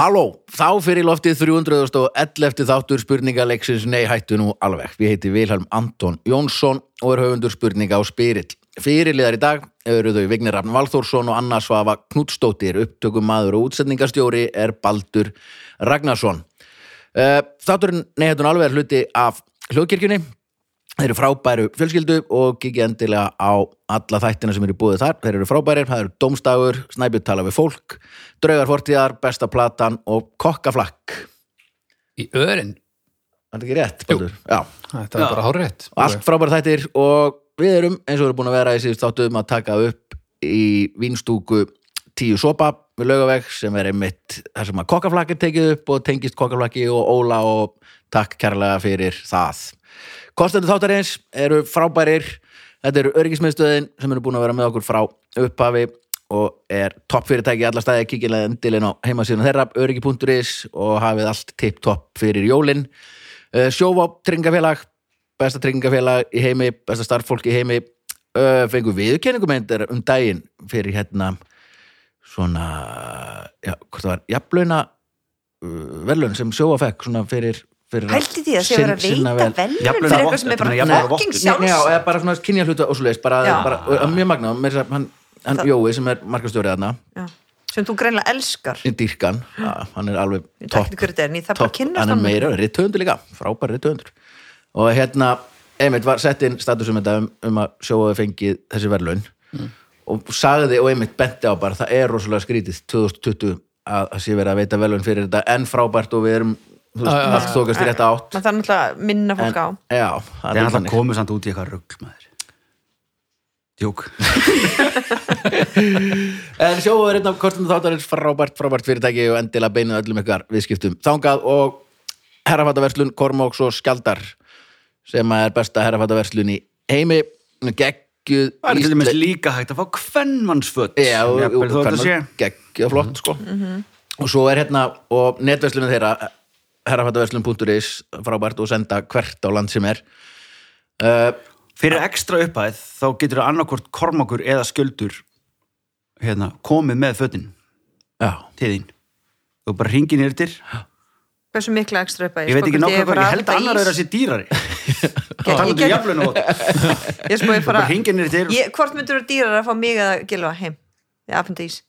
Halló, þá fyrir loftið 311 þáttur spurningaleiksins Nei hættu nú alveg. Við heiti Vilhelm Anton Jónsson og er höfundur spurninga á Spyrill. Fyrirliðar í dag eru þau Vignir Rafn Valþórsson og Anna Svafa Knudstóttir. Upptökum maður og útsendingastjóri er Baldur Ragnarsson. Eh, Þátturinn Nei hættu nú alveg er hluti af hljóðkirkjunni. Þeir eru frábæru fjölskyldu og kikið endilega á alla þættina sem eru búið þar. Þeir eru frábærir, það eru Dómstagur, Snæbjörn tala við fólk, Draugar fortíðar, Besta platan og Kokkaflakk. Í örin, Er þetta ekki rétt, Baldur? Já. þetta er bara hárrétt Allt frábæra þættir og við erum, eins og við erum búin að vera í síðust þáttum að taka upp í vínstúku tíu sopa við laugaveg sem er einmitt þar sem að kokkaflakk er tekið upp og tengist kokkaflakki og óla og takk kærlega fyrir það. Kostendur þáttarins eru frábærir. Þetta eru öryggismiðstöðin sem eru búin að vera með okkur frá upphafi og er toppfyrirtæki í alla staði. Kíkilega endilinn á heimasíðun þeirra öryggi.is og hafið allt tipp-topp fyrir jólin. Sjóvá tryggingafélag besta tryggingafélag í heimi besta starffólk í heimi. Uh, fengu viðkenningum eindir um daginn fyrir hérna svona já, hvort það var jafnlauna uh, verðlaun sem sjóa fekk svona fyrir, Pælti því að sé að vera veita vel. fyrir eitthvað sem er þetta er bara vottun. Nei, já, sjálfs eða bara svona kynja hluta og svo leiðis bara, mjög magna, með þess að hann, hann Það- Jói sem er markastjórið Já. sem þú greinlega elskar. Í dýrkan, hann er alveg topp er, hann er meira, rithöfundur líka frábær rithöfundur. Og hérna, einmitt var sett inn statusum þetta um, um að sjóaði fengið þessi verðlaun. Og sagði og einmitt benti á bara það er rosalega skrítið 2020 að það sé verið að veita verðlaun fyrir þetta en frábært og við erum þú veist, allt þókast í rétta átt. Maður þarf náttúrulega að minna en, fólk á. Já, Það er alltaf komið samt út í eitthvað rugl með þér Djók. En sjóðu er einn af kostum þáttarins frábært, frábært fyrirtæki og endilega beinu öllum ykkar viðskiptum þangað og herrafataverslun Kormáks og Skjaldar sem er besta herrafataverslun í heimi. Geggjuð Það er til dæmis líka hægt að fá kvennmannsföt. Já, og, og, þó þetta sé. geggjuð flott sko. Og svo er hérna og netverslunum þeirra herrafataverslun.is frábært og senda hvert á land sem er. Uh, Fyrir ekstra upphæð þá getur það annarkvort kormakur eða sköldur hérna, komið með fötin. Já, til þín. Þú bara ringið nýr til. Hversu mikla ekstra upp að Ég veit ekki nákvæmlega hvað, ég held að annar er að sé dýrari. Talandi um ég, jaflun og ég spói bara hvort myndur þú dýrar að fá mig að gilfa heim? Ís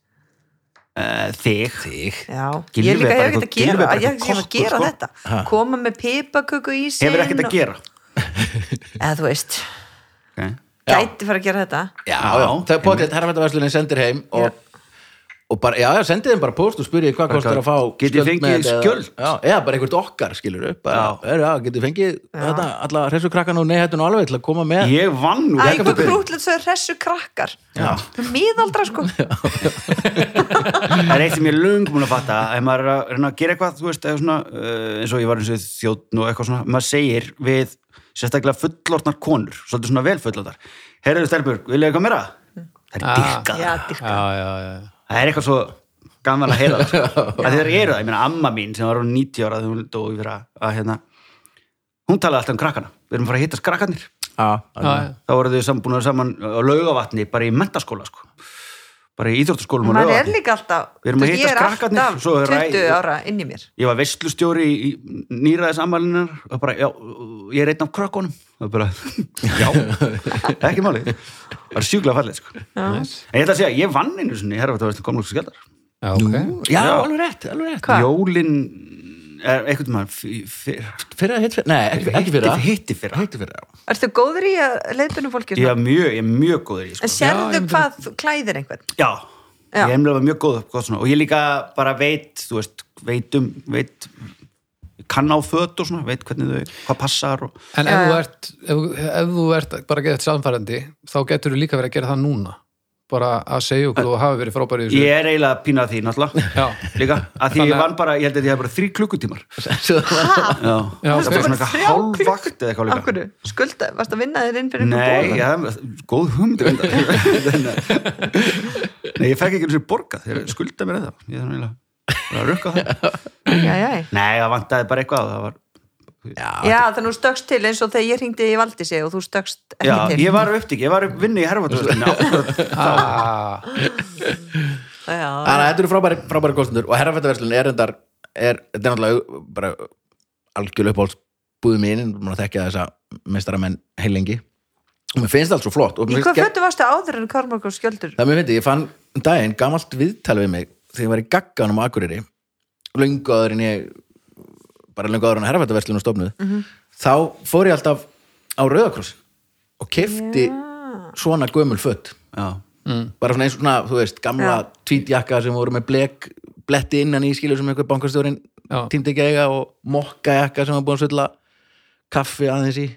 uh, Þig. Þig. Já, ég er hef ekkert að er gera bara ég hef ekki að gera sko. þetta koma með pipaköku í sin Hefur ekkert að gera. Eða þú veist, okay. Já. gæti fara að gera þetta. Já, Já, já, það er potið, herrafættaverslunin sendir heim og, og bara, já, já, sendið þeim bara post og spyrjið hvað kostar að fá þið skjöld fengið þetta eða- skjöld? Já, eða bara einhvert okkar, skilur upp er, getið þið fengið þetta, alla hressu krakkan og neihættun og alveg til að koma með Ég vann nú ekki að byrja. krútlega þau hressu krakkar miðaldra sko. Það er eitt sem ég er lung múin að fatta. Ef maður er að reyna að gera eitthvað veist, eða svona, uh, eins og ég var eins og þjóttn og eitthvað svona, maður segir við sérstaklega fullortnar konur svolítið svona vel fullortnar Herriðu Stelbjörg, vilja eitthvað meira? Það er Ah. dyrkað Það er eitthvað svo gaman að heyra það sko. að þeir eru það, ég meina amma mín sem var orðin 90 ára þegar hún dói fyrir að, að hérna, hún talaði alltaf um krakkana. Við erum að fara að hittast krakkarnir. Já, Já, já. þá voru þau saman, búin að vera saman á laugavatni bara í mentaskóla sko. bara í íþjóttaskólum og er alltaf Við erum að hittast er krakkarnir, alltaf svo er 20 ræ- ára inn í mér. Ég var veistlustjóri í, í nýraðis ammalinar og bara, já, ég er einn af krökkunum. Og bara, já ekki máli, það var sjúklega fallið sko. en ég ætla að segja, ég vann einu sinni, herra, það var komlokk skjaldar. Já, ok. Já, Já. alveg rétt, alveg rétt. Hva? jólin er eitthvað maður fyrra hitt fyrir, nei, ekki, ekki fyrir að hitti fyrra. Hitti fyrir að ertu góður í að leiðbunum fólki er mjög, ég er mjög góður í en sko. sérðu hvað þú klæðir einhvern? Já, Já. ég er mjög góð gott svona. og ég líka bara veit þú veist, veit um veit, kann á föt og svona veit hvernig þau, hvað passar og En ef þú ert, ef, ef þú ert bara að geta þetta samfærandi, þá getur þú líka verið að gera það núna. Bara að segja okkur og hafa verið frábæri í þessu. ég er eiginlega að pína því náttúrulega. Líka, að því ég vann bara, ég held að ég hef bara þrý klukkutímar. Já, það var svona eitthvað Þrjá hálfvakt eða eitthvað líka. Skulda, varst að vinna þér inn fyrir Nei, já, góð reyndar. Nei, ég fekk ekki eins og borgað þeir skulda mér eða ég að rukka það. Já, já. Nei, það vantaði bara eitthvað það var, Já, já, þannig að þú stökkst til eins og þegar ég hringdi í Valdísi og þú stökkst ekki Já, til. ég var upptík, ég var upp vinni í Já, Þannig að þetta eru frábæri, frábæri kostendur og herrafættaverslun er endar er, þetta er náttúrulega bara algjörlega uppáhalds búið mín maður að þekkja þessa meistaramenn heilengi og mér finnst það allt svo flott og Í hvað fötu varstu áður en Kormák og Skjöldur? það mér finnst ég fann um daginn gamalt viðtal við mig þegar ég var í gagganum á Akureyri löngu áður en ég bara löngu áður en herrafættaverslun og stofnuð Mhm. þá fór ég alltaf á Rauðakross og kefti svona gömul fött já, bara svona eins og svona, þú veist, gamla Já. tvítjakka sem voru með blek bletti innan í skilur sem einhver bankastjórin Já. týndi ekki eiga og mokka jakka sem var búin að svilla kaffi aðeins í.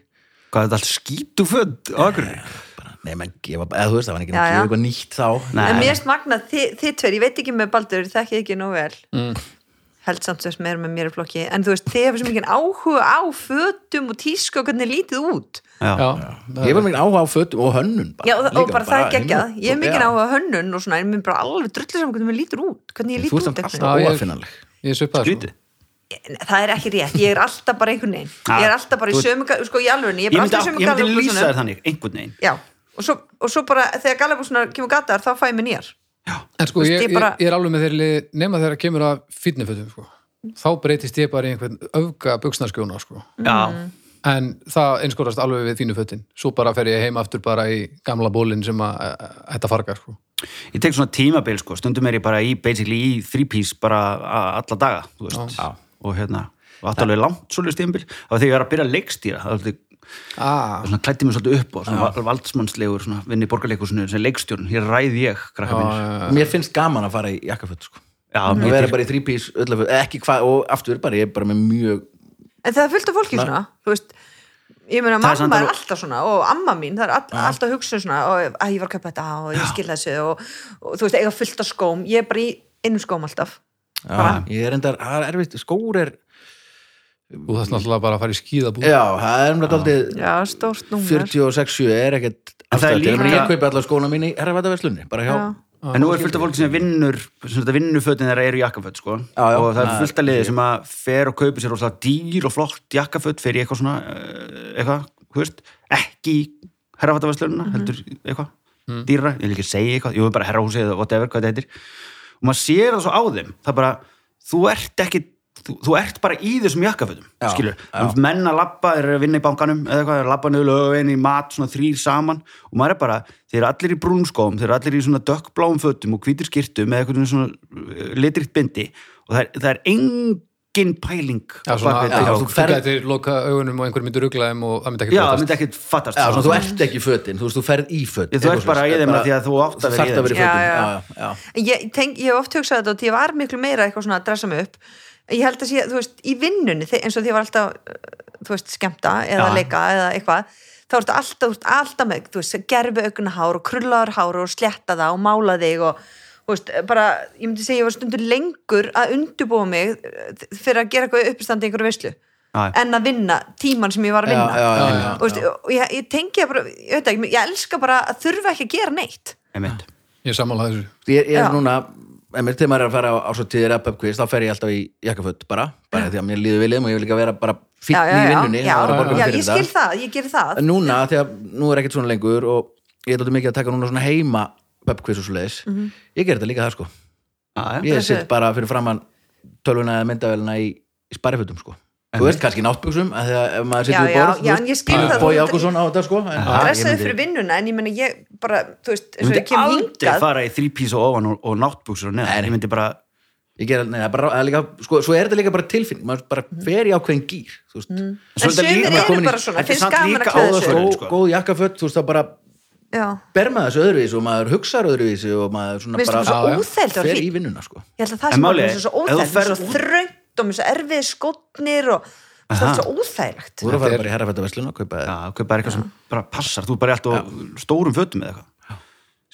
Hvað er þetta allt skítu född á akkurir bara, nei, menn, ég var bara, eða þú veist, það var ekki ekki eitthvað nýtt þá. Nei. En mér erst magna, þið, þið tveir, ég veit ekki með Baldur, þekki ekki nóg vel. Mm. held samt sem er með mér í flokki. En þú veist, þið hefur svo mikið áhuga á fötum og tísku og hvernig lítið út. Já, Já, ég var mikið áhuga á fötum og hönnun bara, Já, og, og líka, bara það er geggjað, heima- ég hef mikið áhuga á hönnun og svona, en mér er bara alveg drullir saman hvernig mér lítur út hvernig ég þú lít ert út er svipað skrítið. Veginn. það er ekki rétt, ég er alltaf bara einhvern veginn. Ég er alltaf bara í þú- sömu, sko í alveg ég ég er bara myndi, alltaf í á- sömu ég myndi lýsa þér þannig, einhvern veginn. Já, og svo, og svo bara þegar gallabúsunar kemur gatar þá fæ ég mér nýjar En sko, ég, ég ég, bara- ég er alveg með þeirri lið nema þegar kemur að fýtnifötum sko. þá breytist ég bara í einhvern öfga buksnarskjóna sko. já, en það einskorast alveg við þínu fötin svo bara fer ég heim aftur bara í gamla bólinn sem að þetta farga sko. ég tek svona tímabil sko, stundum er ég bara í basically í three piece bara alla daga Já. og hérna og þetta alveg langt svolítið tímabil og þegar ég var að byrja að leikstýra það var alltaf ah, svona klætti mig svolítið upp og svona val- valdsmannslegur svona vinni í borgarleikusinu sem leikstjórn, hér ræði ég krakka mínir, mér finnst gaman að fara í jakkaföt sko. ég vera bara í þrípís ekki hvað, og aftur bara, ég er bara með mjög en það er fullt af fólki svona þú veist, ég meina er mamma er alltaf svona og amma mín, það er all, alltaf hugsun svona og að ég var að köpa þetta og ég skil þessu og, og þú veist, eiga fullt af skóm. Ég er bara í innum skóm alltaf. Já, ég er endar, það er erfitt, skór er og það er náttúrulega bara að fara í skíðabú já, það er umlega aldrei já, stórt númer. 46 er ekkert það er ég líka- ég kaupi allar skóna mín í herravættaverslunni, bara hjá Já. en nú er fullt af fólki sem vinnur sem þetta vinnufötin þeirra eru jakkaföt sko. Já, já. og það er fullt af liði sem að fer og kaupi sér rosalega dýr og flott jakkaföt fyrir eitthvað svona eh, eitthvað, þú veist, ekki í herrafattaverslununa, heldur eitthvað dýra, ég vil ekki segja eitthvað, jú, bara herrahúsið eða whatever, hvað þetta heitir. Og maður sér það svo á þeim, það bara þú ert ekki, þú, þú ert bara í þessum jakkafötum, skilur já. menn að labba, þeir eru að vinna í bankanum eða eitthvað, að labba niður lögvein í mat svona þrýr saman. Og maður er bara þeir eru allir í brúnskóm, þeir eru allir í svona dökkbláum fötum og hvítir skirtum með eitthvað svona uh, litrikt bindi. Og það er, það er engin pæling Já, svona, já, þú okkur. ferð- gætir loka augunum og einhver myndir ruggla þeim og það myndi ekki Já, það myndi ekkert fattast. Já, svona, þú ert ekki í fötin, þú veist, þú ferð í fötin. Þú ert bara í þeim að því að þú átt að vera í að þeim ég hef oft hugsað þetta og því ég var miklu meira eitthvað svona að dressa mig upp ég held að sé, þú veist, í vinnunni eins og því ég var alltaf, uh, þú veist, skemmta eða Já. leika eða eitthvað þá ertu alltaf, þú veist, alltaf með, þú veist, gerfi augna hár og krullaður hár og sletta það og mála þig og þú veist, bara, ég myndi segja ég var stundur lengur að undubúa mig uh, fyrir að gera eitthvað uppistandi í einhverju veislu Já. en að vinna tíman sem ég var að vinna. já, já, Já, já, og, veist, og ég, ég tengi það bara, ég veit ekki, ég elska bara að þurfa ekki að gera neitt. Ég sammála þessu. Ég, er núna, emir, þegar maður er að fara á, á svo tíðir að pubquiz, þá fer ég alltaf í jakkaföt bara, bara því að mér líður viljum og ég vil líka vera bara já, í vinnunni já, að já, fyrir ég skil það, ég gerir það. En núna, því að nú er ekkert svona lengur og ég er alltaf mikið að taka núna svona heima pubquiz og svo leiðis, Mhm. ég ger þetta líka það sko. Já. ég sitt bara fyrir framann tölvuna eða myndavélina í, í sparifötum sko þú veist kannski náttbuxum að því að ef maður Já, sittur við já, borð já, en ég skil það, Bói þú- Ágússon á þetta sko. En, Já, dressaði myndi- fyrir vinnuna en ég meina ég bara, þú veist, Ég eins og myndi ég kem aldrei hingað. fara í þrý pís og ofan og, og neða, Nei, ég myndi bara ég ger, neða, bara, það er líka, sko, svo er þetta líka bara tilfinning maður bara fer í ákveðin gýr þú veist, en Svo þetta sumir líka- eru í- bara svona, er finnst samt gaman líka að klæða fyrir- góð, sko. góð jakkaföt þú veist það bara já, ber maður þessu öðruvísi og maður hugsar öðruvísi og maður svona bara Já, já. fer í vinnuna sko. Ég held að það En sem málið svo ef þú óþægilegt og svo erfið skotnir og það Aha. er svo óþægilegt. Þú eru að fara bara í herrafættaverslun og kaupa hvað bara eitthvað sem bara passar, þú er bara í allt og stórum fötum eða eitthvað.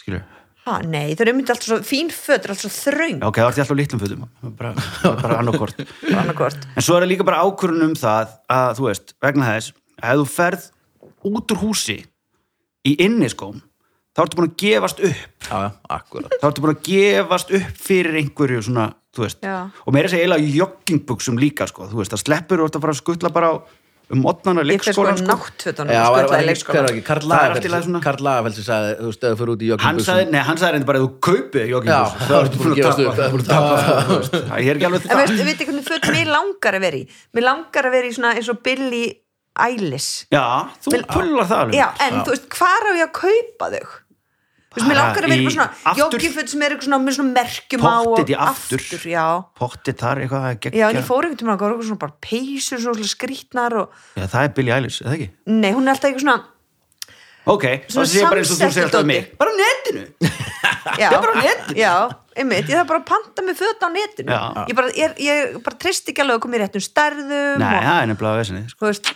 Skilur, ha, nei, þau eru myndið alltaf svo fín föt er alltaf svo já, ok, það er alltaf litlum fötum. Bara, bara annarkort en svo er það líka bara ákvörðun um það að þú veist, vegna þess að ef þú ferð út úr húsi í inniskóm þá ertu búin að gefast upp. Já, þá ertu búin að gefast upp fyrir einhverju svona, þú veist. Já. og meira að segja eiginlega joggingbuxum líka sko, þú veist, það sleppur og ertu að fara að skutla bara á um modnana ég fer sko. náttfötunum var, var, í leikskóla Karl er Lagerfeld sem sagði, þú stöðu fyrir út í sagði, nei, hann sagði reyndi bara að þú kaupið Já, joggingbús það er búin að gefast upp, það er að ég er ekki alveg en það. veistu, veitu hvernig föt mér langar að vera í? Mér langar að vera í svona eins og Billie Eilish. Já, þú pullar það alveg. Já, en þú veist, hvar á ég að kaupa þau þú veist, mér langar að vera bara svona aftur- joggingföt sem er eitthvað svona með svona merkjum á og Pottið í aftur. já, pottið þar eitthvað að já, en gegja ég fór einhvern tímann að góða svona bara peysur svona skrítnar og já, það er Billie Eilish, eða ekki? nei, hún er alltaf eitthvað svona ok, þá sé bara eins og þú segir alltaf um mig. Bara á netinu. Já, bara á netinu. já, einmitt, ég þarf bara að panta með föt á netinu Já. ég bara, ég, ég bara treyst ekki alveg að koma í réttum stærðum nei, og, það er nefnilega vesinni sko. þú veist,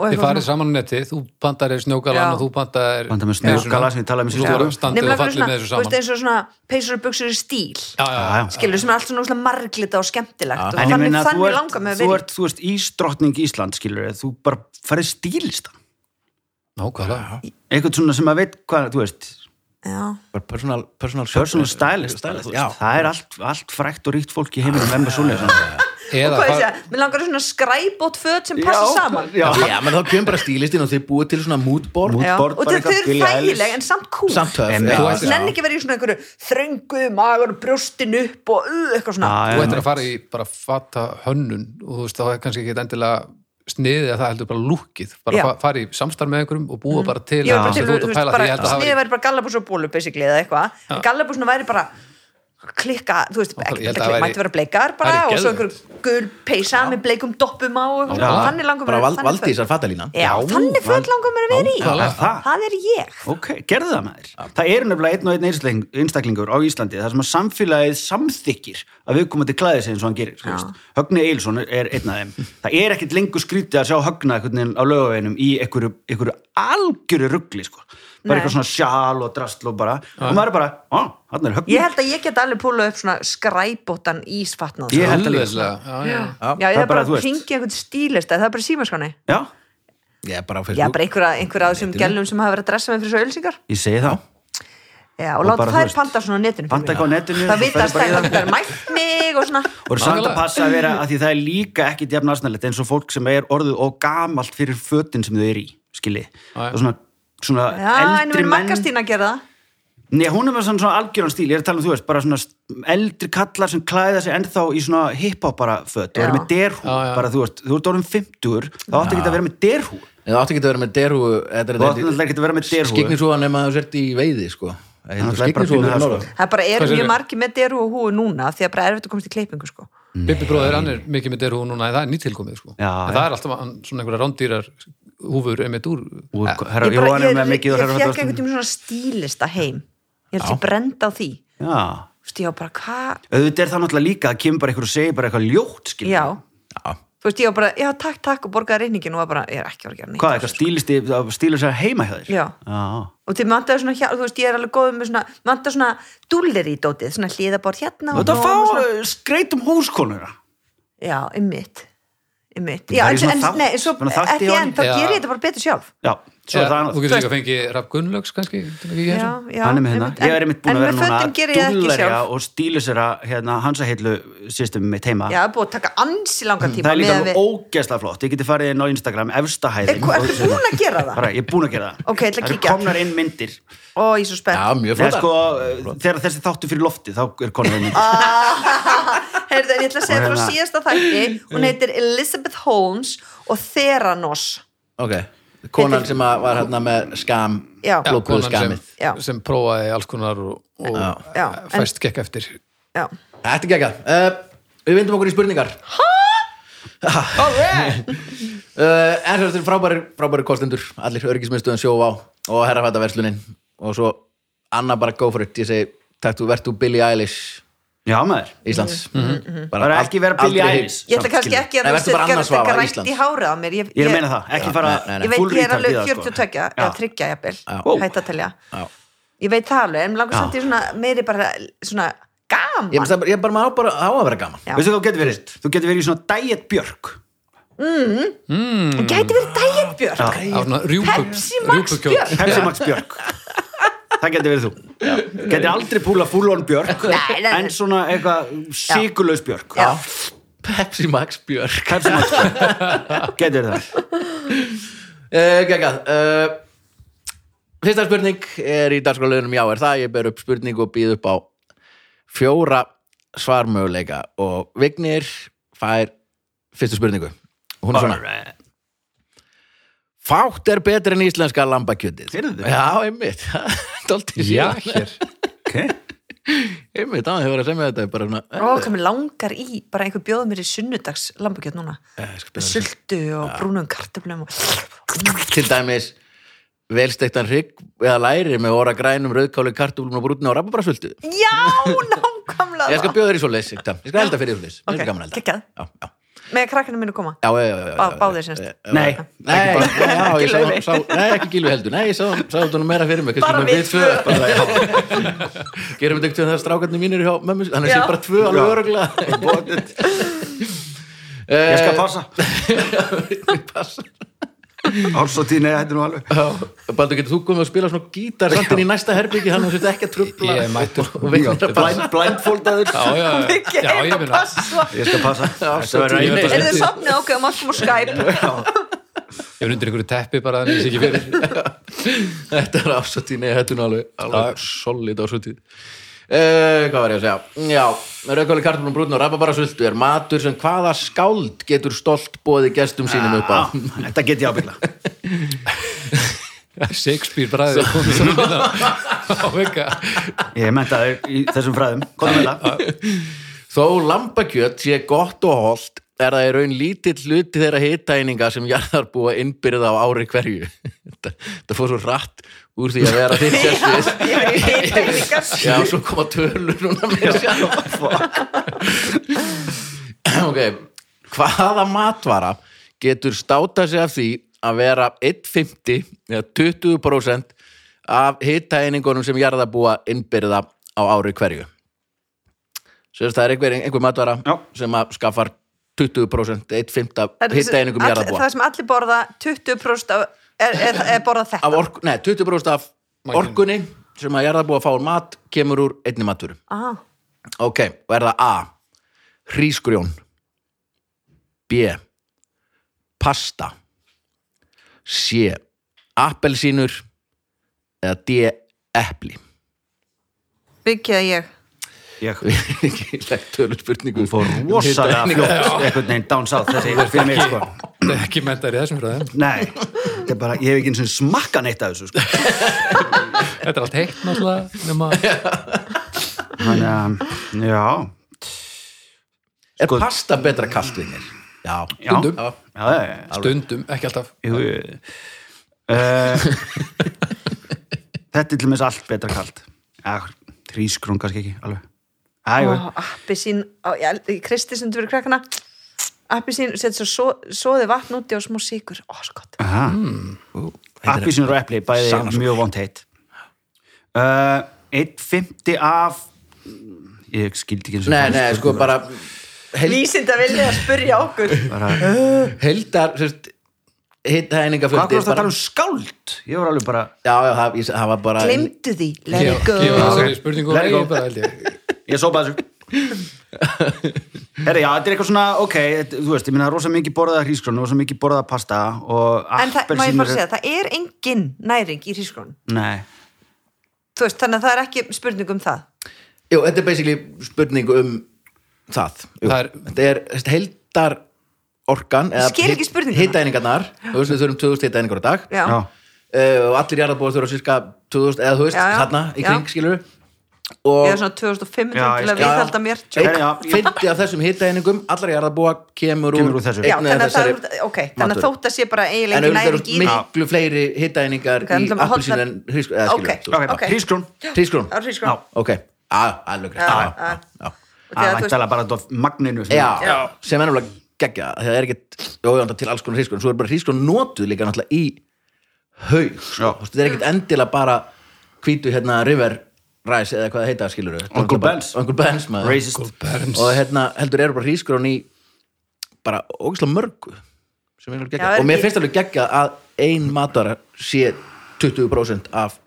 og Þið eitthvað farið saman á neti, þú bandar er snjógalan Já. og þú bandar er Bandar með snjógala sem ég talaði um síðustu Þú ára. bara standið Nefnilega og bara fallið með svona, þessu þú veist, saman eins og svona peysur og buksur í stíl Já, já, Já, skilur sem er allt svona óslega marglita og skemmtilegt og en ég þannig, meina, þú þannig ert, langar með að þú vera ert, þú ert ísdrottning Ísland, skilur þú bara farið stílista nákvæmlega eitthvað svona sem að veit hvað, þú veist í personal, personal, personal stylist, stylist veist, það er allt, allt frækt og ríkt fólk í heiminum með með svoleiðis. Og Eða hvað ég segja, mér langar svona skræbót föt sem passa saman. já, Já, menn þá kemur bara stílistinn og þið búið til svona moodboard. Moodboard, og eitthvað eru þægileg en samt cool. Samt töf En ættir- nenni ekki verið í svona einhverju þröngu maður brjóstin upp og uh, eitthvað svona. Þú ættir að fara í bara fata hönnun og þú veist, þá er kannski ekki endilega sniðið að það heldur bara lúkið bara fa fara í samstarf með einhverum og búa bara til bara það ert þú að pæla því bara ég held að sniðið væri bara gallabús og bólu basically eða eitthvað, en gallabúsna væri bara klikka, þú veist, ekki væri- mætti vera bleikar bara og svo geðveikt. einhver gul peysa með bleikum doppum á og þannig langar bara val, valdísar fatalínan Já, þannig föt langar mér að vera í. Það. það er ég. Ok, gerðu það með þér það eru nefnilega einn og einn einstakling- einstaklingur á Íslandi þar sem að samfélagið samþykir að við komum til klæði sig eins og hann gerir þú veist. Högni Eilsson er einn af þeim. Það er ekkit lengur skrítið að sjá Högna á lögaveginum í einhverju, einhverju algjöru ruggli sko. Bara eitthvað svona sjál og drastl og bara og maður er bara, á, hann er Högni ég held að ég get alveg púlað upp svona skræbótan ísfatnað Ég held að líka. Já, já. já, Já, já, ég það er bara ringi einhvern stílista það er bara símaskrani já, ég er bara á já, Facebook. bara einhverja, einhverja af þessum gælum sem hafa verið að dressa mig fyrir svo ölsingar ég segi það. Já, og Og láta þær panta svona á netinu panta eitthvað á netinu, það svo vita að það. það er mætt mig og svona. Og er samt að passa að vera að því það er líka ekki jafn aðsnæðilegt eins og fólk sem er orðið og gamalt fyrir fötin sem þau er í skilji, Já, já. og svona, svona já, en eldri menn Maggastína að gera það Nei, hún er með svona, svona algjöran stíl, ég er að tala um þú veist, bara svona eldri kallar sem klæða sig ennþá í svona hip-hop bara föt og eru með derhú, Já, já. bara þú veist, þú ert orðin 50 þá átti ekki að vera með derhú það átti ekki að vera með derhú þetta þú átti náttúrulega ekki að vera með derhú skiknisúa nema þú sért í veiði sko Það er bara sko. segirðu? mjög margir með deru og húi núna því að bara er erfitt að komast í klippingu sko. Bibbi bróðir, hann er mikið með derhú núna það er nýttilkomið sko. Já, en já. það er alltaf svona einhverja rándýrar húfur einmitt úr og herra, ég, bara, Jóhann ég, er mikið ég fekk einhvern tíma svona stílista heim. Ég held ég brenda á því. Já, Þú veist, ég var bara, hvað auðvitað er það náttúrulega líka að kemur bara einhver og segir bara eitthvað ljótt já, Já. þú veist, ég var bara, já, takk, takk og borgaði reyningin og var bara, ég er ekki að vera að gera neitt. Hvað, stílir sér heima hjá þér? Já. já. og til mandaði svona, þú veist, ég er alveg góð með svona, mandaði svona dúllir í dótið, svona hliðabort hérna þú að blóm og fá skreitum húskonuna já, ymmit ymmit, Það já, er en, en, nei, svo, honum. end, þá Já. ger ég þetta bara betur sjálf. Já, svo er það þú annað getur líka fengið Rapp Gunnlaugs kannski? Að já, já, hann er með hérna, einmitt. ég er einmitt búin að vera núna ekki sjálf. og stílisera hérna, hansaheilu systemi mitt heima. Já, það er búið að taka ansi langan tíma það er líka alveg ógeðslega flott. Ég geti farið inn á Instagram, efsta Er- ertu búin að gera það? bara, ég er búin að gera það. Ok, ég ætla að það kíkja. komnar inn myndir. Ó, ég er svo spennt. Já, mjög Nei, flott sko, þegar þessi þáttu fyrir lofti þá er myndir Heyrðu, ég ætla að segja frá hérna- síðasta þætti. Hún heitir Elizabeth Holmes og Theranos. Ok, konan Heitir- sem að var hérna með skam Já. Konan sem, sem prófaði alls konar og, og Já. Já, en- fæst gekk eftir. Já, þetta er gegga uh, við vindum okkur í spurningar. Uh, en þetta er frábæri, frábæri kostendur allir örgismiðstöðun sjó á og herrafættaverslunin og svo Anna bara go for it. Ég segi, takk þú verðt þú Billie Eilish já maður, Íslands. Bara ekki vera aldrei- Eilish ég ætla kannski ekki að þú setja grænt í hárið á mér. Ég, ég er að meina það, ekki fara ég veit ég er alveg það, sko. 40 tökja Já. eða tryggja jafnvel, Já. hætt að telja. Já. ég veit það alveg, en langar samt í svona meiri bara svona gaman. Ég, ég, ég bara á að vera gaman. Veistu hvað þú getur verið? þú getur verið í svona diet björk. Hún gæti verið rjúpu, Pepsi Max. Björk. Pepsi Max björk það getur verið þú. Getur aldrei púla full on björk Nei, nei, nei. en svona eitthvað sigurlaus björk. Já. Pepsi Max Björk. Pepsi Max getur það. Uh, Gekka uh, Fyrsta spurning er í dagskrálegunum já er það, ég ber upp spurning og býð upp á fjóra svarmöguleika. Og Vignir fær fyrstu spurningu. Og hún er svona. Alright. Fátt er betur en íslenska lambakjötið. Já, einmitt. Já, hér. Ok. Einmitt, það hefur verið að semja þetta bara svona Ó, hvað mér langar í, bara einhver bjóða mér í sunnudags lambakjöt núna. Eh, með að sultu og brúnum kartöflum og... segja. Til dæmis velsteiktan hrygg eða læri með óra grænum, rauðkáli, kartúlum og brúnni og rababarasvöldu Já, nákvæmlega. Ég skal bjóða þér í svoleiðis, Sigta. ég skal elda fyrir í svoleiðis. Ok, okay. gaman að Með krakkinu mínu koma Já, já, já, já, já, Bá- já, báðir semst. Nei, já. Nei, já, já, ég sá, Gylfi. sá, nei, ekki gílu heldur Nei, ég sá, sá þetta nú meira fyrir mig Bara við tvö bara, já. Gerum þetta ekkert þegar strákarnir mínir hjá mömmu Þannig sé Já. bara tvö alveg öruglega ég skal passa Passa Ársóttíð, nei, þetta er nú alveg Baldur, getur þú komið að spila svona gítar samt inn í næsta herbyggi þannig að þetta ekki að trubla Ég er mættur. blindfoldaður. Já, já, já, Ekki já, ég meina. passa? Ég skal passa. Er þið sopnið okkur og maður kom á Skype. Ég er undir einhverju teppi bara þannig að ég sé ekki fyrir. Þetta er ásattíð, nei, þetta er nú alveg, alveg solid ásattíð uh, Hvað var ég að segja? Já, rauðkáli kartbúnum brúnn og rababarasultu er matur sem hvaða skáld getur stolt bóði gestum sínum upp á? Þetta get ég ábyggla Shakespeare bræðið komið svo minna á vega Ég menta þér í þessum fræðum. Hvað með það? Þó lambakjöt sé gott og holt er það í raun lítill hluti þeirra hitæninga sem jarðarbúa innbyrða á ári hverju. Þetta, þetta fór svo rætt úr því að vera þitt sérsvið. Já, svo koma tölur núna með sjálf. Ok, hvaða matvara getur státa sig af því að vera 1,50 eða 20% af hitæningunum sem jarðarbúa innbyrða á ári hverju? Sérst, það er einhver, einhver matvara Já. sem að skaffar 20% 1,5 Það er- hitæniningum all- jarðarbúa. Það sem allir borða 20% af, er, er, er borða þetta? Af ork, nei, 20% af orkunni sem að jarðarbúa fá úr mat kemur úr einni matvöru. Ah, Ok, og er það A hrísgrjón. B pasta. C appelsínur. Eða D epli. Byggja ég Ég ekki legt tölu spurningu. Fór rosalega fljótt. Einhvern veginn down south þessi fyrir mig sko. Það er ekki mentar í þessum fræðum Nei, þetta er bara, ég hef ekki eins og smakka neitt af þessu sko. Þetta er allt heitt náttúrulega nema Þannig að, já. Er Sko- pasta betra kastvinnir? Já, Já, Stundum. já, já, já, já. stundum, ekki alltaf. Jú. Uh, Þetta er til með allt betra kalt. Ja, Hrísgrún kannski ekki alveg Æ, oh, Appisín Kristi sem þú verið krakkana Appisín, setja svo so, soði vatn úti og smá síkur Ó, svo gott. Appísinu og epli, bæði mjög vont heitt uh, Eitt fymti af Ég skildi ekki eins og nei, það nei, sko bara held, Vísind að vilja að spyrja okkur. Bara, heldar sérst, hittæningaföldi Hvað varst að tala um skáld? Ég var alveg bara, Já, já, það, ég- það var bara Glemdu því, let it go. Gefa ég sópa þessu. Herri, já, þetta er eitthvað svona, ok, þú veist, ég minna rosa mikið borðað hrísgrón, rosa mikið borðað pasta og En það, má ég bara segja, það er engin næring í hrísgrón Nei, Þú veist, þannig að það er ekki spurning um það. Jú, þetta er basically spurning um það, Jú, Það er- Þetta er heldar orkan skil ekki spurninguna. Hittæningarnar, þú veist við þurfum 2000 hittæningar á dag. Já, já, uh, og allir jarðarbúar þurfa cirka 2000 eða þú veist, Já, já. þarna í kring skilur og ég er svona 2500 Já, ég til að skil. viðhalda mér. Fyndi af þessum hittæningum allar jarðarbúa kemur úr, Kemur úr þessu. Já, þannig að það þessari er, ok, þannig að þótt að sé bara eiginlega ekki auðvitað næring eru í því miklu fleiri hittæningar Ok, í að appelsín en hrísk, eða Ok. Það er að, alveg Það er væntalega bara magninu sem- er náttúrulega geggja það er ekkit, jójönda til alls konar hrísgrun svo er bara hrísgrun notuð líka náttúrulega í haug, þetta er ekkit endilega bara hvítu hérna river rice eða hvað það heita skilur Uncle Ben's. Uncle Ben's maður Racist Berns. og hérna heldur eru bara hrísgrun í bara ógislega mörgu sem er alveg Já, geggja er og mér finnst alveg geggja að ein matvara sé 20% af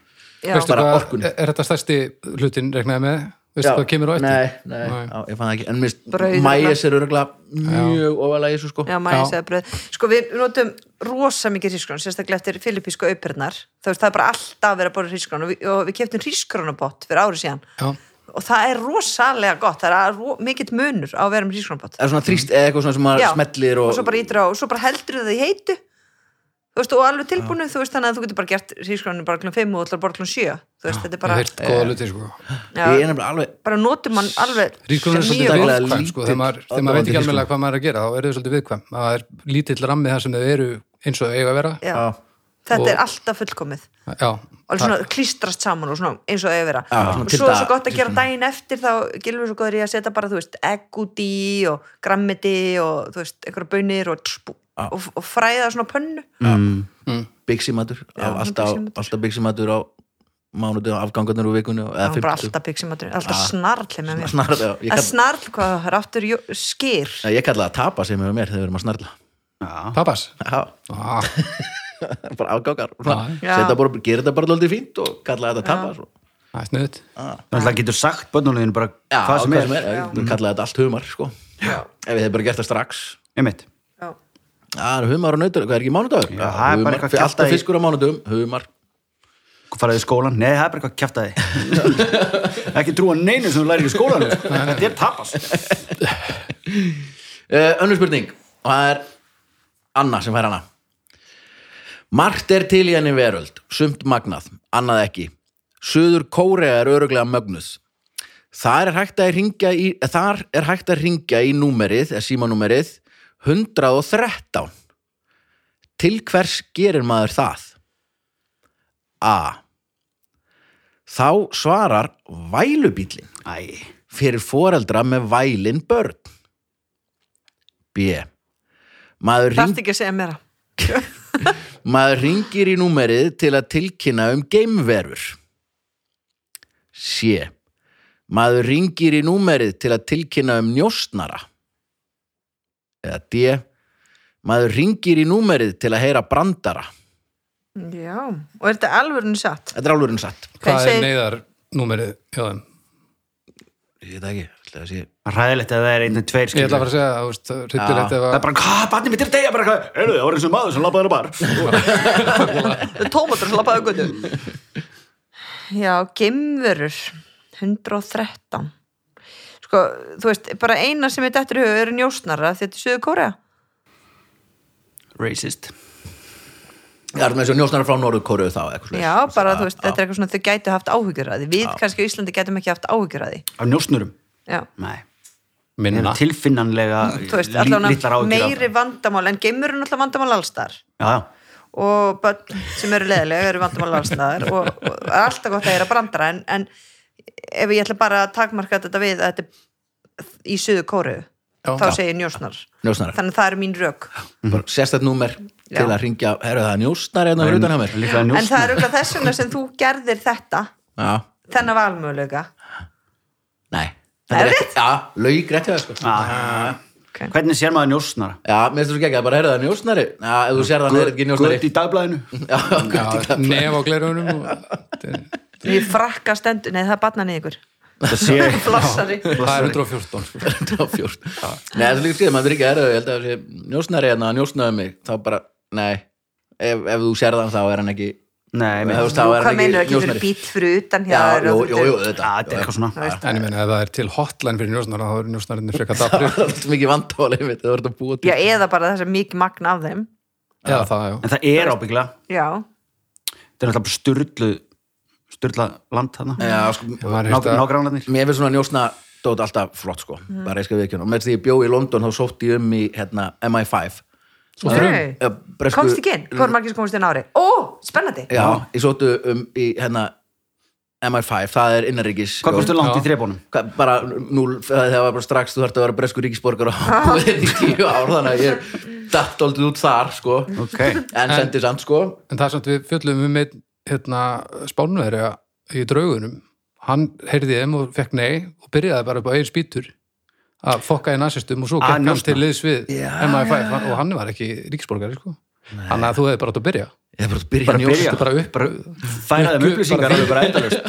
Já. Veistu bara hvað, orkunni. er, þetta stærsti hlutin regnaði með veistu hvað kemur á eftir Nei, nei, Nei. Já, ég fann það ekki En Brauð, mæs er örgulega mjög ofalega í þessu sko Já, Já. segja bröð. Sko, við notum rosa mikið hrísgrón, sérstaklega eftir filippísku aupernar. Það, er bara alltaf verið að bora hrísgrón og við, og við keftum hrísgrónabott fyrir ári síðan. Já, Og það er rosalega gott, það er ro mikill munur á að vera með hrísgrónabott. Það er svona þrýst eða eitthvað svona sem maður smellir og og, svo bara og svo bara heldur það í heitu. Þú veist, og alveg tilbúinu, þú veist, þannig að þú getur bara gert hrísgrónu bara klun 5 og ætlar bara klun 7. Þú veist, þetta er bara, hef heyrt góða luti sko. Já, nefnilega alveg bara notum mann alveg Rísgrón er svolítið viðkvæm sko, þegar maður, þegar maður veit ekki alveg hvað maður er að gera þá er þau svolítið viðkvæm. Það er lítill rammi þar sem þau eru eins og þau eiga að vera. Já, Já. Þetta Og- er alltaf fullkomið. Já, alveg svona klístrast saman og svona eins og er svona og svo er svo gott að gera daginn eftir þá gilfur svo góður í að setja bara þú veist egg út í og grammiti og þú veist, einhverja bönir og, og, og fræða svona pönnu. Mm. bygsimatur. Já, alltaf, bygsimatur. á mánuðu afgangarnir úr vikunni það eða var bara 50 alltaf byggsímatur, alltaf snarl með Snarl, já, ég snarl, hvað það er aftur skýr ég kalla það tapa sem hefur mér þegar við erum að snarla. Já. papas Já, ah, bara afgangar. Setta bara, gera þetta bara lóldið fínt og kalla þetta tapa svo. Það er snuðt Þannig að getur sagt börnuleginu bara Já, hvað sem er, er. Kalla þetta allt humar sko. Já. Ef við hefum bara gert það strax. Einmitt. Já. Já, það er humar og nautur, hvað er ekki mánudagur? Já, það er bara humar, alltaf fiskur á mánudagum, humar. Faraði í skólan, nei það er bara eitthvað kjaftaði ekki trúa neinu sem þú lærir í skólan þetta er tapas uh, Önnur spurning. Og það er Anna sem fær hana Margt er til í henni veröld sumt magnað, annað ekki. Suður Kórea er öruglega mögnuð. Þar er hægt að ringja í, þar er hægt að ringja í númerið, eða símanúmerið 113 Til hvers gerir maður það? A. Þá svarar vælubílin Æ, fyrir foreldra með vælin börn. B. Þarft ring, ekki að segja mér maður ringir í númerið til að tilkynna um geimverur. C maður ringir í númerið til að tilkynna um njóstnara eða D maður ringir í númerið til að heyra brandara. Já, og er þetta alvörinu satt? Þetta er álurinn satt. Hvað er seg- neyðarnúmerið hjá þeim? ég veit það ekki, ætla að sé ræðilegt að það er einu tveir Ég ætla að skilur fara að segja, þú veist, hryllilegt ef það er bara, hvað, barnið mitt er að deyja. Bara, hvað, heyrðu, það var eins og maður sem labbaði á bar. Það tómatur sem lappaði á götu. Já, gemverur 113 Sko, þú veist, bara eina sem er dættur í hug eru njósnara þetta er Suður Kórea racist. Það er með þessu njóstnara frá Norður Kóru þá. Já, bara þú veist, þetta er eitthvað svona þau gætu haft áhyggjur að því. Við kannski á Íslandi gætum ekki haft áhyggjur að því. Af njósnurum, Já, nei minna. Er tilfinnanlega veist, meiri vandamál en gemur er náttúrulega vandamál allstar já, já, og börn sem eru leðilega eru vandamál allstar og, og er alltaf gott að heyra brandara en, en ef ég ætla bara að takmarka þetta við að þetta er í Suður Kóru Já. þá Já. segir njósnar. Njóstnara þannig að það eru mín rök. Bara sérstætt númer til að ringja herru það er njóstnar hérna en það er auðvitað þess vegna sem þú gerðir þetta. Já, þennan valmöguleika. Nei Er ekki- já, laug rétt hjá það sko. Ah, okay. hvernig sér maður njósnara? Já, mér finnst þú ekki ekki, bara herru það njóstnari já, ef þú sér það, er ekki njóstnari gött í dagblæðinu já, gött í Já, kafla. nef á glerunum og þetta er- ég frakka stendur, nei það er barnan í ykkur. Það sé flossari það er 114 sko. 114 nei, það er líka skrið, maður er ekki herru ég held að það sé njóstnari hérna, njóstnaði mig þá bara, nei. Ef, ef þú sér það þá er hann ekki nei, Þú með veist, er hvað meinur ekki njósnari. fyrir bíl fyrir utan já, jú, jú, jú, Já, þetta er eitthvað svona. En ég meina ef það er til hotline fyrir njósnara þá er njósnarinn frekar dapri það er mikið það til já, eða bara þess að mikið magn af þeim. Eða það, já. En það er ábyggla, já, þetta er alltaf styrlu styrla land þarna. Já, sko, nágrannarnir. Mér finnst svona njósna dót alltaf flott sko, bara ég skal við ekki og með því ég bjó í London þá sótti ég um í hérna, MI5 Svo þrjum Nei. Já, bresku- komst ekki inn, hvað er margir sem komst inn ári ó, spennandi. Já, ég sóttu um í hérna MI5, það er innanríkis hvað kostu langt Já. í þrébónum? Hvað- bara núl, það var bara strax þú þarft að vera bresku ríkisborgar og búið í tíu ár þannig að ég datt aldrei út þar sko. Ok, en sendi samt sko. en það er samt við fjöllum um einn hérna, spánverja í draugunum. Hann heyrði þeim og fekk nei og byrjaði bara upp á eigin spýtur að fokka í nasistum og svo gekk hann til liðs við Já, MI5 hann- og hann var ekki ríksborgari sko. hann að þú hefði bara átt að byrja. Ég er bara að byrja. Bara byrja. bara upp bara færa þeim Uppgjör- upplýsingar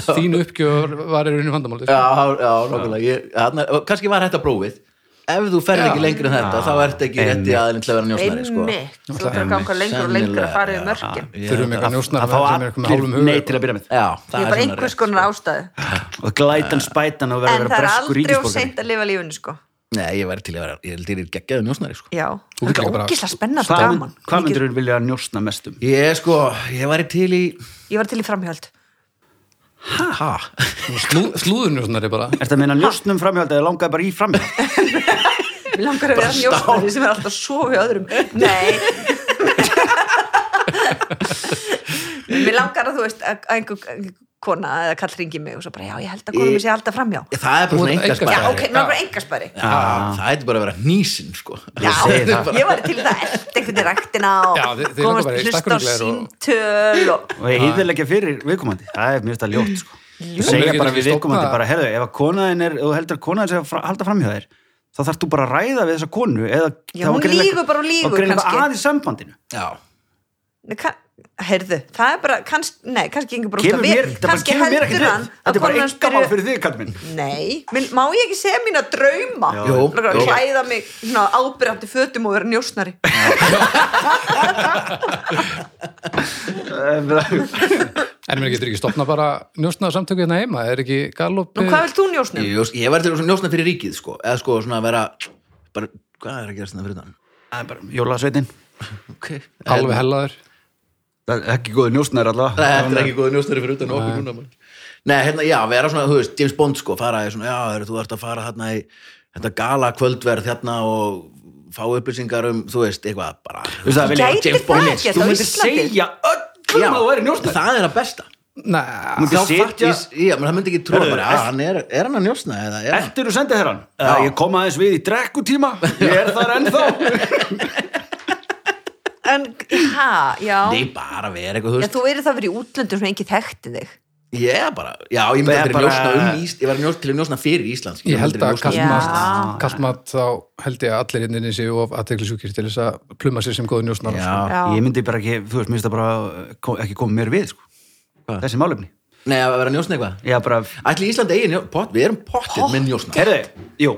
þín uppgjör var í rauninu vandamálið Já, já, nokkulega ég, þarna, og Kannski var þetta prófið Ef þú ferð ekki lengur en þetta, þá ert ekki rétti aðeins til að vera njósnari sko. þú ætlar að ganga lengur og lengur að fara mörkin. Ég þurfum eitthvað að- njósnar að fá sem er eitthvað með hálfum allir huga nei til að byrja með. Það er bara einhvers rétt, konar ástæðu og glætan spætan og verður en að það vera er breskur aldrei of ríkisborgari seint að lifa lífinu sko. Sko. Nei, ég væri til að vera, ég held ég er geggjaðu njósnari sko. já, getur er spennandi og hvað, gaman. hvað Mikið- myndir þú vilja njósna mest um? Ég sko, ég væri til í ég var til í framhjöld Ha? Slú, slúðurnjósnari bara. Er þetta að meina njósnum framhjáld eða langaði bara í framhjáld? Mér langar að vera njósnari sem er alltaf að sofa í öðrum. Nei. Mér langar að þú veist að einhver kona eða kall ringi mig og svo bara já ég held að kona mér sé alltaf framjá Það er bara svona engaspæri Já ok, mér langar engaspæri Já, það hætti bara að vera hnísin sko. Já, það. ég var til það eftir einhvern í ræktina og bara í hlusta á síntöl og ég hýðilegja fyrir viðkomandi. Það er mjög stað ljótt sko. þú segja bara við viðkomandi bara, herðu, ef að konaðin er, þú heldur að konaðin sé að halda framhjá þér þá þarf þú bara að ræða við þessa konu eða það bara og greinilega kannski. aðeins sambandinu Heyrðu, það er bara, kanns, nei, kannski gengur bara út af mér, við- kannski ekki heldur hann þetta er bara engamál spyrji- fyrir þig, kall minn Nei, Minn- má ég ekki segja drauma Langar að jú. klæða mig svona ábyrjandi fötum og vera njósnari en mér getur ekki stopna bara njósnaða samtöku hérna heima er ekki Nú, hvað vilt þú njósnum? ég, ég væri til að njósna fyrir ríkið sko. eða sko svona að vera bara, Hvað er að gera svona fyrir þann? það er bara jólasveitin Okay. alveg hellaður það er ekki góður njósnær allavega Þetta er ekki góð njósnari fyrir utan okkur núna. Nei, hérna, já, vera svona, þú veist, James Bond sko, fara svona, já, þú ert að fara hérna í þetta gala kvöldverð hérna og fá upplýsingar um, þú veist, eitthvað bara. Þú veist það, Vilja, Gæti James það Bond ekki þú myndir segja öllum að þú væri njósnær það er að besta. Nei, Myndir Þá fattist, já, menn það myndi ekki Heyrðu, bara, að hann er, er hann að njósna eða? Eftir þú sendið þér hann ég kom aðeins við í drekkutíma. Ég er þar ennþá En, ha, já. Nei, bara vera eitthvað, þú Já, veist. þú verið það verið í útlöndum sem engin þekkti þig. Ég er bara, já, ég myndi að fyrir bara- njósna um Ís ég var að njósna til að njósna fyrir Íslands ég held að Já. kallmat kallmat þá held ég að allir inninni séu of aðteglisjúkir til þess að pluma sér sem góður njósnar Já, Já. Ég myndi bara ekki, þú veist, mér finnst það bara kom- ekki koma mér við, sko. Hvað? Þessi málefni. Nei, að vera njósna eitthvað? Já, bara, Ætli Ísland eigi njó, pott, við erum pottið með njósna herðu, jú.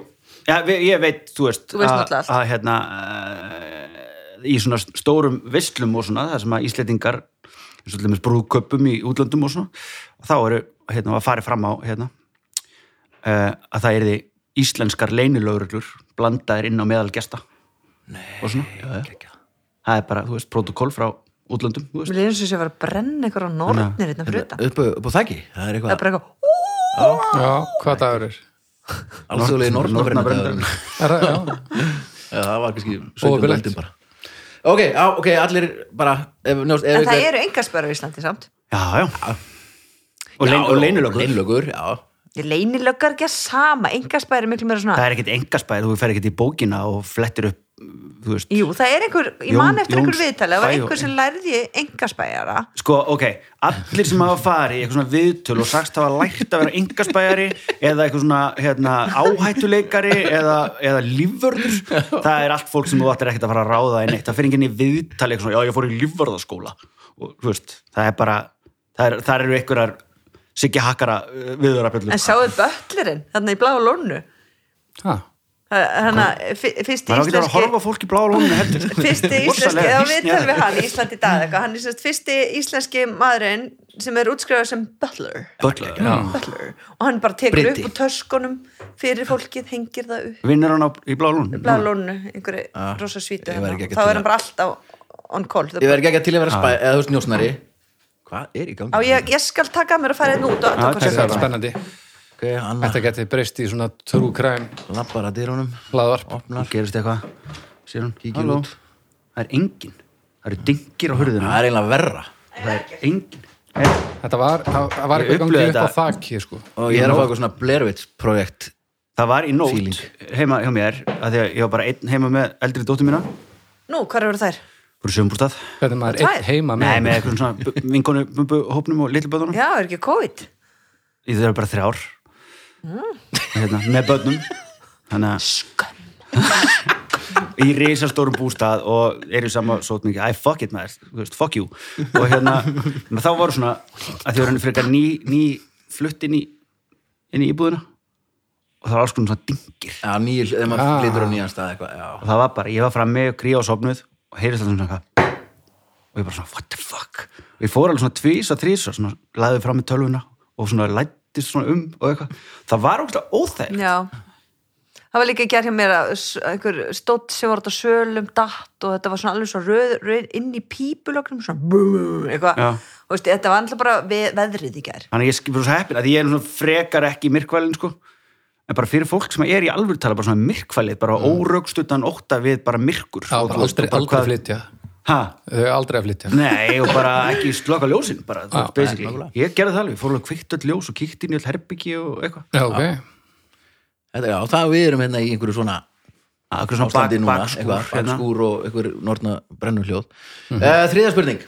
Já, vi- ég veit, þú veist Þú veist að- að, hérna í svona stórum visslum og svona, það sem að dæmis brúðköpum í útlöndum og svona, þá eru, hérna, að fari fram á, hérna uh, að það er því íslenskar leynilögreglur blandaðir inn á meðal gesta Nei, og svona, já, já. það er bara, þú veist, protokoll frá útlöndum, Mér er eins og sé að vera að brenna ykkur á nornir hérna fyrir utan upp, upp á þakki, það er Það er eitthvað bara eitthvað, ú, Já, hvað dagur er? alþjóðlegi Nornabrenndagurinn. nornabrennandagurinn er það, já, það var kannski 17. Óöfulegt. öldin bara Ok, já, ok, allir bara ef, njóst, ef En það eru engarspöru á Íslandi samt Já, já. Og, Já, leyn, og leynilögur. Leynilögur, já Ég leynilöggar ekki að sama Engarspæri er miklu meira svona Það er ekkert engaspæð, þú fer ekkert í bókina og flettir upp. Jú, það er einhver, ég man eftir einhver viðtali Það var einhver sem lærði engarspæjara Sko, ok, allir sem hafa farið í eitthvað svona viðtöl og sagst hafa lært að vera engaspæjari eða eitthvað svona hérna, áhættuleikari eða, eða lífvörður, það er allt fólk sem þú ættir ekkert að fara að ráða í neitt. Það fyrir enginn í viðtali eitthvað svona, já, ég fór í lífvörðaskóla og þú veist, það er bara, það, er, það eru einhverjar Siggi Hakkara viðurapjöllur. En sjáðu í Þannig að fyrsti Það ekki að íslenski horfa á fólk í bláa lóninu heldur. fyrsti íslenski, eða býsn við ég talum við það. hann í Íslandi í dag eitthvað, hann er sérst fyrsti íslenski maðurinn sem er útskrifað sem butler, Butler, já. butler og hann bara tekur Bryti. upp úr töskunum fyrir fólkið, hengir það upp Vinnur hann á, í bláa lóninu? bláa lónu, einhverju rosa svítu ég væri hérna. að þá er hann að- bara alltaf on call Ég verð ekki til að vera spæ, eða þú veist njósnari Hvað er í gangi? á ég, ég skal taka mér að fara einn út og þetta sér er spennandi Ok, Anna Þetta geti breyst í svona true crime lappar að dyrunum hlaðvarp opnar, Gerist eitthvað? Sér hún, Kíkir út. Það er engin. Það eru dyngir á hurðinu. það er eiginlega verra Það er engin. Þetta var, það var Ég eitthvað upplifði gangi upp á þakki sko. og ég er að fá eitthvað svona Blairwitz projekt það var í nótt Feeling. heima hjá mér, að því að ég var bara einn heima með eldri dóttur mína, nú, hvað eru þær? fyrir sögumbústað. Hvernig maður Tvær? einn heima Nei, með með eitthvað svona vinkonu, bumbu, hópnum og litlu böðunum. já, er ekki COVID Í þau eru bara þrjár. Mm. Hérna, með. Þannig að, í risastórum bústað og eru sama svo mikið, æ, fuck it veist, fuck you. Og hérna, þá voru svona að því var henni frekar ný, ný flutt inn í, inn í íbúðina. Og það var alls konar svona dingir Já, nýjul, þegar maður Ah. flytur á nýjan stað eitthvað, og það var bara, ég var frammi og kríða og sopnuð og heyrist alltaf svona eitthvað. Og ég bara svona, what the fuck? Og ég fór alveg svona tvís og þrís og svona laðið fram með tölvuna og svona lættist svona um og eitthvað, það var ógæslega óþægt Já. Það var líka að gera hjá mér að einhver stótt sem var þetta sölum datt og þetta var svona alveg svo röð, röð inn í pípulögnum svona brrr, eitthvað. Já. og veist, þetta var alltaf bara ve veðrið í gær. Þannig að ég skipur svo heppin að ég er svona frekar ekki í myrkvælin sko. En bara fyrir fólk sem er í alvöru tala bara svona myrkvælið, bara mm. órögstuttan ótta við bara myrkur Já, og, bara aldrei, aldrei flytja ha, Þau aldrei að flytja nei og bara ekki slöka ljósin bara, þú Já, veist, basically, nákvæmlega. ég gerði það alveg, fór alveg kvikt öll ljós og kíkt inn í öll herbyggi og eitthvað Já, ok Þetta, já, það við erum hérna í einhverju svona Akkur svona bak- núna, bakskúr, eitthvað, hérna. bakskúr og einhver nortna brennuhljóð. Mm þriðja spurning.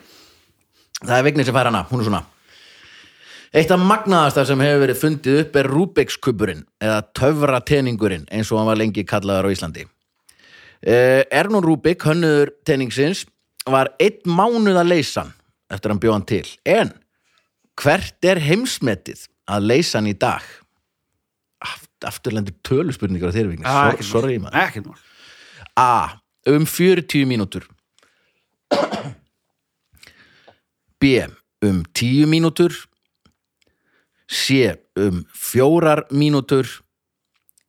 Það er Vigni sem fær hana, hún er svona. Eitt af magnaðasta sem hefur verið fundið upp er Rubik's kuburinn eða töfrateningurinn eins og hann var lengi kallaður á Íslandi. Uh, Ernón Rubik, hönnuður teningsins, var einn mánuð að leysa hann eftir hann bjóð hann til. En hvert er heimsmetið að leysa hann í dag? Aft, afturlendur töluspurningar á þeirri Vigni. Ah, sorry, maður. A. Um 40 mínútur B. Um 10 mínútur C. Um 4 mínútur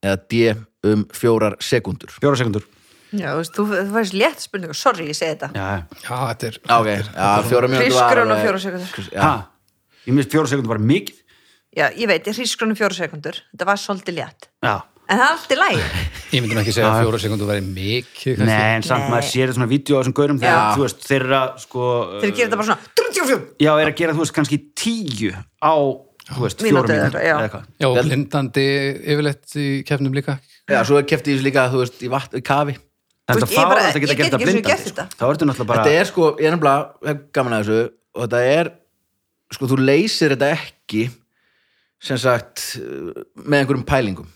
eða D. Um 4 sekundur fjóra sekundur Já, þú veist, þú, þú færst létt spurningu, sorry, ég segi þetta. Já, Já, þetta er Ok, já, 4 mínútur var Hrísgrjón og fjórar sekúndur. Já, ha, ég minnst fjóra sekundur bara mikið. Já, ég veit, ég hrísgrunum fjóra sekundur þetta var svolítið létt. Já, en það er allt í læg Ég myndi nú ekki segja að fjóra sekundu væri mikið kannski. nei, en samt Nei. maður sér þetta svona vídeo á þessum gaurum þegar, Já. þú veist, þeirra sko, þeir gera þetta bara svona 34 já, er að gera, þú veist, kannski tíu á, þú veist, Mínútu fjóra eða mínútur eitthvað, já. eða eitthvað. Já, og blindandi yfirleitt í kefnum líka. Já, svo kefti ég líka, þú veist, í vatn, í kafi Þú þetta fáránlegt að geta gert gert þetta. sko. þá ertu náttúrulega bara Þetta er sko, ég er nefnilega gaman að þessu og þetta er, sko, þú leysir þetta ekki sem sagt með einhverjum pælingum.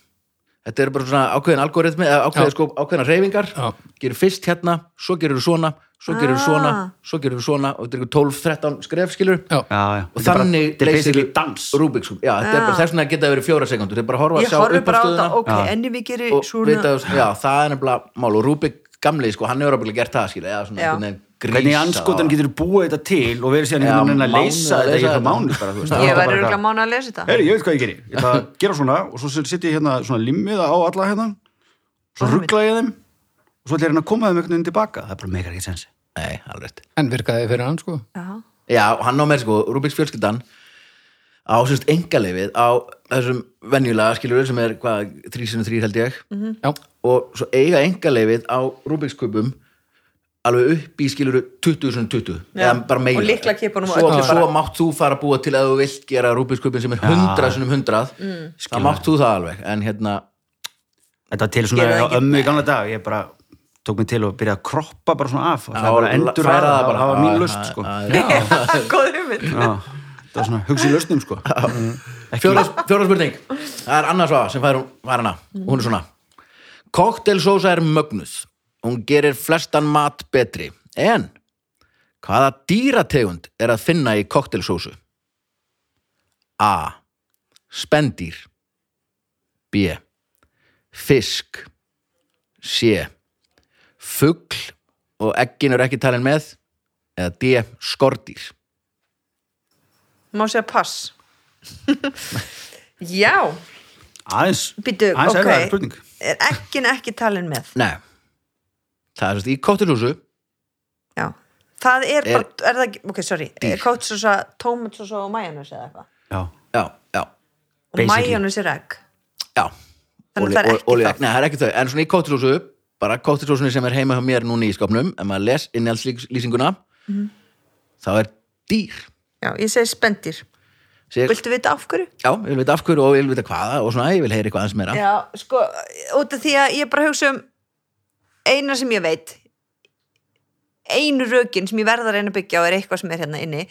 Þetta er bara svona ákveðin algoritmi eða ákveðin, sko, ákveðina reyfingar Já. gerir fyrst hérna, svo gerir þú svona svo gerir þú Ah. svona, svo gerir þú svona og þetta er ykkur 12-13 skref, skilur Já, já, já, og Þetta bara- þannig þetta basically dans. Rubik's þetta er bara þess vegna geta verið fjóra sekundur, þetta er bara að horfa að ég sjá bara á þetta, gerir og svona vita, já, það er nefnilega mál. Og Rubik gamli, sko, hann hefur alveg gert það, skilur eða svona einhvern veginn grísa hvernig anskotan getur búið þetta til og verið síðan einhvern veginn að leysa þetta í eitthvað mánuð bara, þú veist, ég það er væri bara örgulega mánu að lesa þetta. Heyri, ég veit hvað ég geri, ég ætla að gera svona og svo setja ég hérna svona limmiða á alla hérna. Svo ruggla ég þeim. Og svo ætla ég að reyna að koma þeim einhvern veginn tilbaka. Það er bara megar ekki sensi nei, alveg rétt. En virkaði fyrir hann sko? Já, Já, og hann á með sko, Rubiks fjölskyldan á sérst engalefið á þessum venjulega skilur sem er hvað, 3 held ég. Já, og svo eiga engalefið á Rubiks kubum alveg upp í skilur 2020 Já, eða bara meira. og lyklakipunum og svo, svo mátt þú fara að búa til að þú vilt gera Rubiks kubin sem er 100 sinum 100 Mm. þá mátt þú það alveg en hérna, þetta var til svona ömmu í gamla dag ég bara tók mig til að byrja að kroppa bara svona af og það er bara endur var Já, mín lust sko. já, já. góð hugmynd. Já, það var svona hugsi lausnum sko. Fjóra, fjóra spurning. Það er annars svafa sem fær, fær hana. Hún er svona koktelsósa er mögnuð. Hún gerir flestan mat betri. En hvaða dýrategund er að finna í koktelsósu A. Spendýr. B. Fisk. C. Fugl. Og eggin er ekki talin með. Eða D. Skordýr. Má segja pass? Já, aðeins, aðeins ok. er það spurning er ekkin ekki talin með. Nei, það er sérst í koktelsósu já, það er, Er- bara, er það ok, sorry Dýr. kótsósa, tómatsósa og majónus eða eitthvað? Já, já, já, og majónus er egg. Já. Þannig það er ekki það. Nei, það er ekki þau, en svona í koktelsósu bara koktelsósunni sem er heima hjá mér núna í skapnum ef maður les innhjaldslýsinguna Mhm. þá er dýr. Já, ég segi spendir Sér, viltu vita af hverju? Já, ég vil vita af hverju og ég vil vita hvaða og svona, ég vil heyra eitthvað aðeins meira Já, sko, út af því að ég bara hugsa um eina sem ég veit einu rökin sem ég verða að reyna að byggja á er eitthvað sem er hérna inni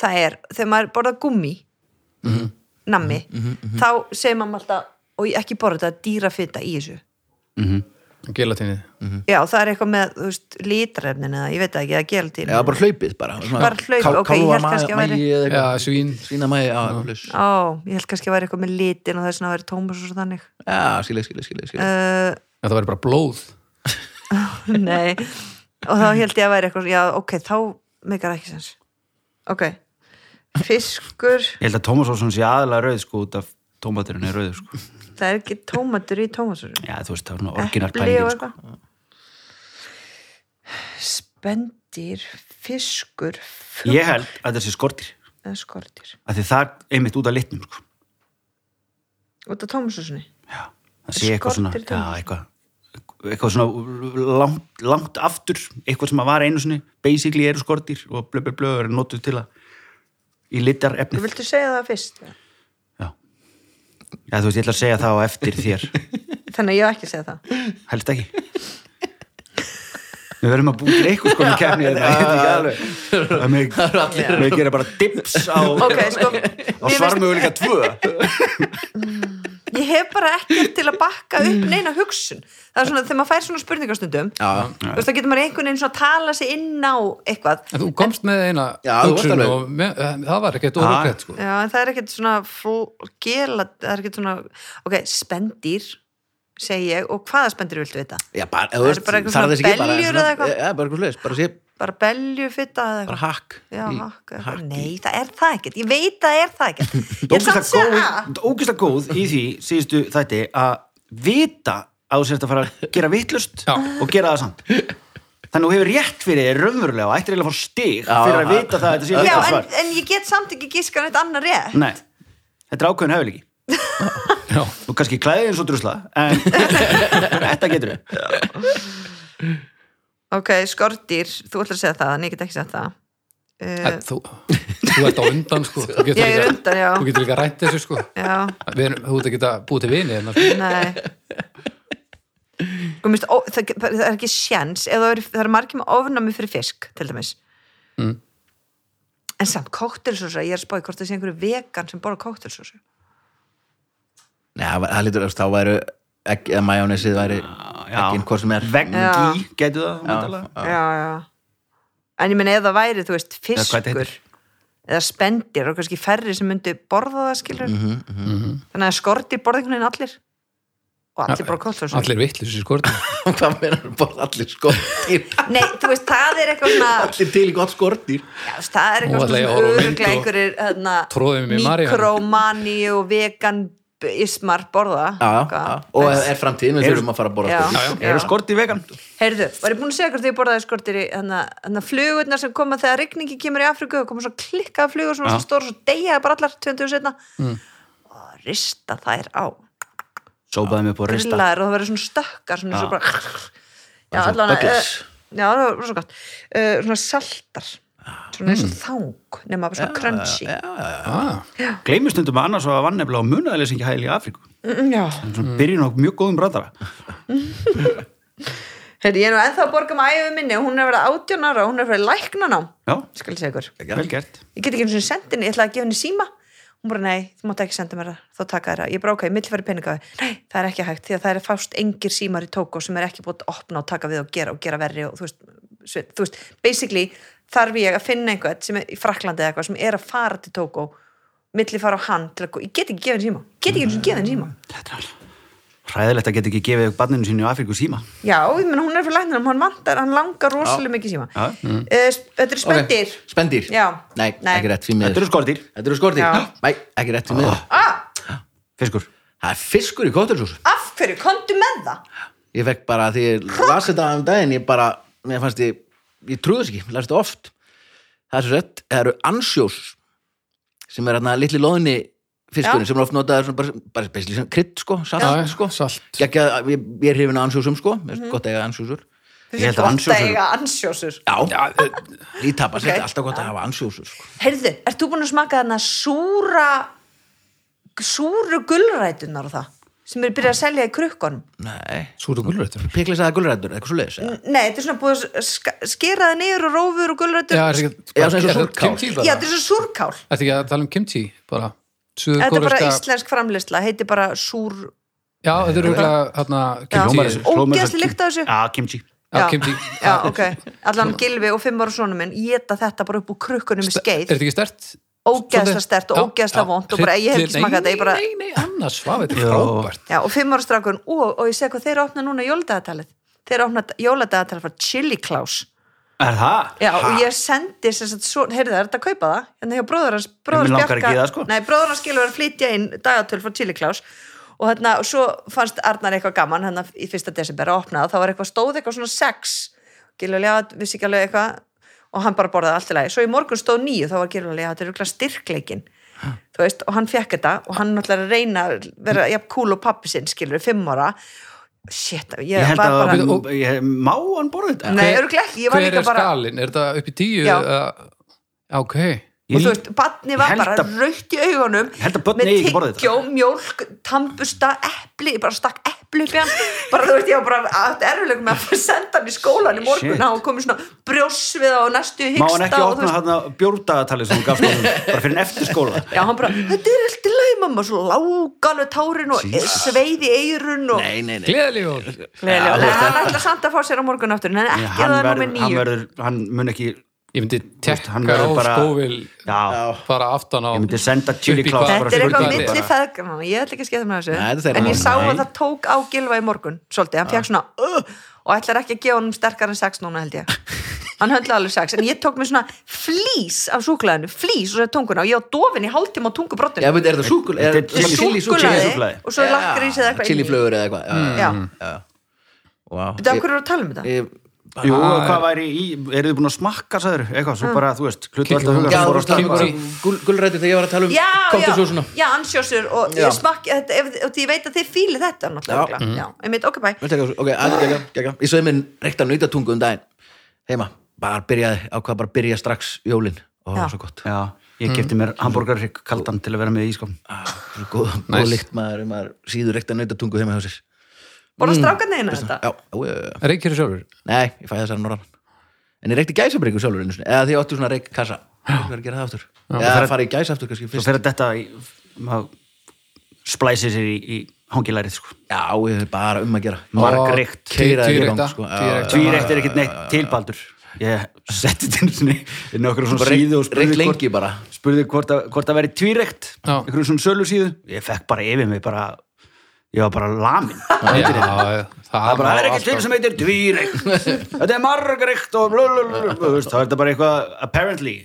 það er, þegar maður borða gummi Mhm. nammi þá segir maður alltaf og ég ekki borða þetta dýrafita í þessu Mhm. Gelatinnið. já, það er eitthvað með, þú veist, litrefnin eða, ég veit það ekki, eða gelatín eða bara hlaupið bara svona Bara hlaupið, ok, ég kálfamagi- kannski að væri- Já, svín. svínamagi, já, ég held kannski að vera eitthvað með litin og þess að vera tómas og svo þannig. Já, skilja, skilja, skilja, uh, Já, það væri bara blóð. Nei, og þá held ég að vera eitthvað, já, ok, þá meikar ekki sens. Ok, fiskur. Ég held að Tómas Olsson sé aðalega rauð sko út af tómaturinn er rauð sko. Það er ekki tómatur í tómatur Já, þú veist, það er svona og pælingin sko. Spendir, fiskur fugl Ég held að þetta sé skortir skortir að því það er einmitt út af litnum sko. út af tómasúsinni Já, það sé eitthvað svona já, eitthvað, eitthvað svona langt, langt aftur eitthvað sem að var einu sinni basically eru skortir og blö blö blö er notuð til að í litar efni Viltu segja það fyrst? Já. Já, þú veist, ég ætla að segja það á eftir þér. Þannig að ég á ekki að segja það. Helst ekki. Við verðum að búið til eitthvað sko með ekki alveg. Það með, með gera bara dips á, Ok, sko á svarmöguleika tvö Ég hef bara ekkert til að bakka upp neina hugsun Það er svona, þegar maður fær svona spurningastundum já, Þú veist, þá getur maður einhvern veginn svona að tala sig inn á eitthvað En þú komst með eina Já, hugsun og með, það var ekkert órúkett, sko. Já, en það er ekkert svona gela, það er ekkert svona ok, spendýr segi ég, og hvaða spendýr viltu vita? já, bara, Það veist, bara eitthvað svona beljur svona- eða eitthvað? já, bara eitthvað slags, bara sé, Bara beljufitta eða bara eitthvað? hakk Já, í- hakk, hakk Nei, það er það ekkert, ég veit að það er það ekkert. Ég er samt að segja að Ógist að góð í því síðustu þætti að vita að þú sérst að fara að gera vitlust Já. og gera það samt. Þannig að þú hefur rétt fyrir þér raunverulega og ættir eiginlega að fá stig fyrir að vita það að þetta sé Já, vitlaust en, svar. en ég get samt ekki gískan eitt annar rétt. Nei, þetta er ákveðin hefur Já. Þú kannski klæðið eins og drusla en þetta getur við Ok, skortýr, þú ætlar að segja það en ég get ekki sagt það En uh, Þú, þú ert á undan, sko. Þú getur Ég er líka- undan, já. Þú getur líka rætt þessu, sko. Já, Við erum, þú ert ekki að búið til vini hérna, sko. nei Sko, mist, ó, það, það er ekki sjens ef það er, það er margir með ofnami fyrir fisk til dæmis Mm. en samt kóktelsósa ég er spáði hvort það sé einhverju vegan sem borða kóktelsósu Nei, það lítur að þá væru egg, eða majónesið væri ekki hvort sem er. Veggi, getur það Já, já, já en ég meina ef það væri, þú veist, fiskur eða spendir og kannski færri sem myndi borða það skilur Mhm, þannig að skortir borða einhvern veginn allir. Og allir borða kóktelsósu Allir vitlis í skortum. hvað meina bara allir skortir nei, þú veist, það er eitthvað svona allir til í gott skortir Já, þú það er eitthvað að svona tróðið mig í Maríu. mikromani og veganismar borða já, já, og er framtíðin við Eru- þurfum að fara að borða skortir. Eru skorti vegan? Heyrðu, var ég búin að segja hvort ég borðaði skortir þannig að flugurnar sem koma þegar rigningi kemur í Afriku og koma svo klikkaða flugur sem var Já. svo stór og svo deyjaði bara allar 20 setna Mm. og rista þær á Sópaði mig upp á rista grillaðir og það verður svona stökkar svona Já. svo bara já, allan buggles. já, það var svo gott uh, svona saltar svona eins og þang nema bara svona crunchy. já, já, já. Ah, Gleimur stundum að annars var vannefnilega á munaðilesingi hæli í Afríku. Mm, byrjun á mjög góðum brandara. Heyrðu, ég er nú ennþá að borga með æfum minni og hún er að vera 18 ára og hún er að vera lækna ná Já, skal ég segja ykkur. Ég get ekki eins og sendin, ég ætla að gefa henni síma. Hún bara nei, þú mátt ekki senda mér það þá taka þér það, ég bara ok, millfæri peningaði nei, það er ekki hægt, því að það er fást engir símar í Tókó sem er ekki búið að opna og taka við og gera og gera verri og þú veist, þú veist basically þarf ég að finna einhvern sem er í Fraklandi eða eitthvað sem er að fara til Tókó milli fara á hann til að, ég get ekki gefa henni síma. Get ekki eins og gefa henni síma Þetta er alveg Hræðilegt að geta ekki gefið barninu sínu í Afríku síma. Já, ég menn hún er fyrir læknir hann vantar, hann langar rosalega mikið síma. Já. uh, þetta er spendir Ok, Spendýr? Já. Nei, Nei. ekki rétt fyrir Þetta miður eru skortir Þetta eru skortir? Já. Nei, ekki rétt fyrir miður. Ah, Fiskur. Það er fiskur í kóttelsús af hverju, komdu með það? Ég fekk bara, því ég las þetta um daginn Ég bara, mér fannst ég Ég trúði þess ekki, ég þetta oft. Það er svo sett, það eru ansjós sem er hérna litli loðni fiskurinn sem er oft notaður svona bara, bara basically sem krydd sko, salt Já, já, sko salt. Gekki að, ég, ég er hrifin af ansjósum sko. Finnst gott að eiga ansjósur. Ég held að ansjósur- eiga ansjósur. Já, Já, eh, í tapas, Ok. þetta er alltaf gott að hafa ansjósur sko. Heyrðu, ert þú búin að smaka þarna súra súru gulrætunar og það sem er byrjað að selja í krukkonum Nei, súru gulrættur. piklisaða gulrætur, eitthvað svo leiðis Nei, þetta er svona búið að skera það niður og rófur og gulrætur. Já, Já, er svona eins og er þetta súrkál. kimchi þetta er svo súrkál. Þetta ekki að tala um kimchi, bara. Þetta er bara íslensk framleysla, heitir bara súr Já, þetta eru hérna, kimchi. Þessu- lykt af þessu. Já, kimchi. Já, kimchi. Já, ok, allan gilvi og fimm ára svona minn geta þetta bara upp úr krukkunum með Er skeið. Þetta ekki stert? Ógeðslega stert og ógeðslega vont og bara ég hef ekki smakað þetta Nei, nei, nei, annars, hvað veit, þetta er frábært. Já, og fimm ára strákun og, og ég segi hvað þeir opna núna jóladagatalið. Þeir opna jóladagatalið frá Chili Klaus Er það? já, og Ha? ég sendi sem sagt svo, heyrðu það, er þetta að kaupa það? Hérna hjá bróður hans, bróður hans það, sko. nei, bróður hans skilur að flytja inn dagatöl frá Chili Klaus og hérna, og svo fannst Arnar eitthvað gaman hérna í fyrsta desember að opna það, þá var eitthvað stóð eitthvað svona sex. Giljulega, vissi ekki alveg eitthvað og hann bara borðaði allt í lagi, svo í morgun stóð nýju þá var giljulega, þetta er eitthvað styrkleikin þú veist, og hann fekk þetta og hann náttúrulega að reyna að vera jafn cool og pappi sinn, skilur, fimm ára shit, ég, Ég held var að, bara og- ég, má hann borða þetta? Nei, örugglega ekki, ég var Hver líka er bara skalinn? Er þetta upp í tíu? Já. eða- Ok og þú veist, batni var bara að- raukt í augunum Ég held að börn með eigi ekki að borða þetta. tyggjó, mjólk, tambusta epli, ég bara stakk epli upp í hann bara þú veist, ég var bara átt erfileg með að senda hann í skólan í morgun. Var komið svona brjós við á næstu Má hann ekki og opna hann bjórdagatali sem hún gaf skólanum bara fyrir en eftir skóla. Já, hann bara, þetta er allt í leið mamma. Svo lágalveg tárin og Jesus. sveiði eirun og Nei, nei, nei. Gleðileg jól Nei, Já, þú veist, hann ætla samt að fá sér á morgun aftur en ekki að það er hann nýju verður, hann mun ekki Ég myndi tekka hann á bara- skóvil já, bara aftan á ég myndi senda chili í bara Þetta er eitthvað milli feðgrana, ég ætla ekki að skemmt með þessu. Nei, er en ég sá að það tók á Gilva í morgun svolítið, hann fekk svona uh, og ætlar ekki að gefa honum sterkar en sex núna held ég. Hann höndla alveg sex, en ég tók mér svona flís af súklaðinu, flís og það tunguna og ég á dofin í hálftíma á tungubrottinu veit, er? Er Þetta er súkkulaði súkkulaði. og svo lakrís eða eitthvað Chili inni í. flögur eða eitthvað. Já, Já, já Vá. Þetta er okkur að tala um þetta Jú, Ah, hvað væri í, eru þið búin að smakka sagður, eitthvað, svo bara, þú veist hlutu alltaf Kíkjum. huga Já, sem það stað. Kimchi. Gulrætti þegar ég var að tala um Já, já, já, ansjósur og Já. ég smakki, þetta, ef, og ég veit að þið fíli þetta náttúrulega, já, ég veit, ok, bæ Ok, aðeins, gegga, Ég svo minn reykta nautatungu um daginn. Heima, bara byrjaði, ákvað bara að byrja strax jólin. Ó, Já. svo gott. Já, ég kefti mér hambúrgarrygg kaldan til að vera með í ískapn ah, góð, lykt maður, maður síður reykta nautatungu heima hjá sér Bóra strákarni eina þetta? Já, já, já, já Reykir sjálfur? Nei, ég fæ þessar norðan. En ég reykti gæsabryggu sjálfur einu sinni. Eða því ég áttu svona reykkassa. Ég verð að gera það aftur. Eða fer- að fara í gæs aftur kannski Svo fyrst. fyrir þetta í, maður splæsir sér í, í hangilærið sko. Já, ég er bara um að gera. Margreikt, í sko. Já, já, Tvíreikt er ekkert neitt tilbaldur. Ég setti þetta einu sinni inn á okkur svona síðu og spurði hvort, lengi bara. spurði hvort, að, það tvíreikt Já. einhverjum svona sölu síðu ég fekk bara yfir mig bara ég var bara lamin Já, já, það er bara, það er ekki til sem heitir tvíreikt þetta er margreikt og veist, þá er þetta bara eitthvað apparently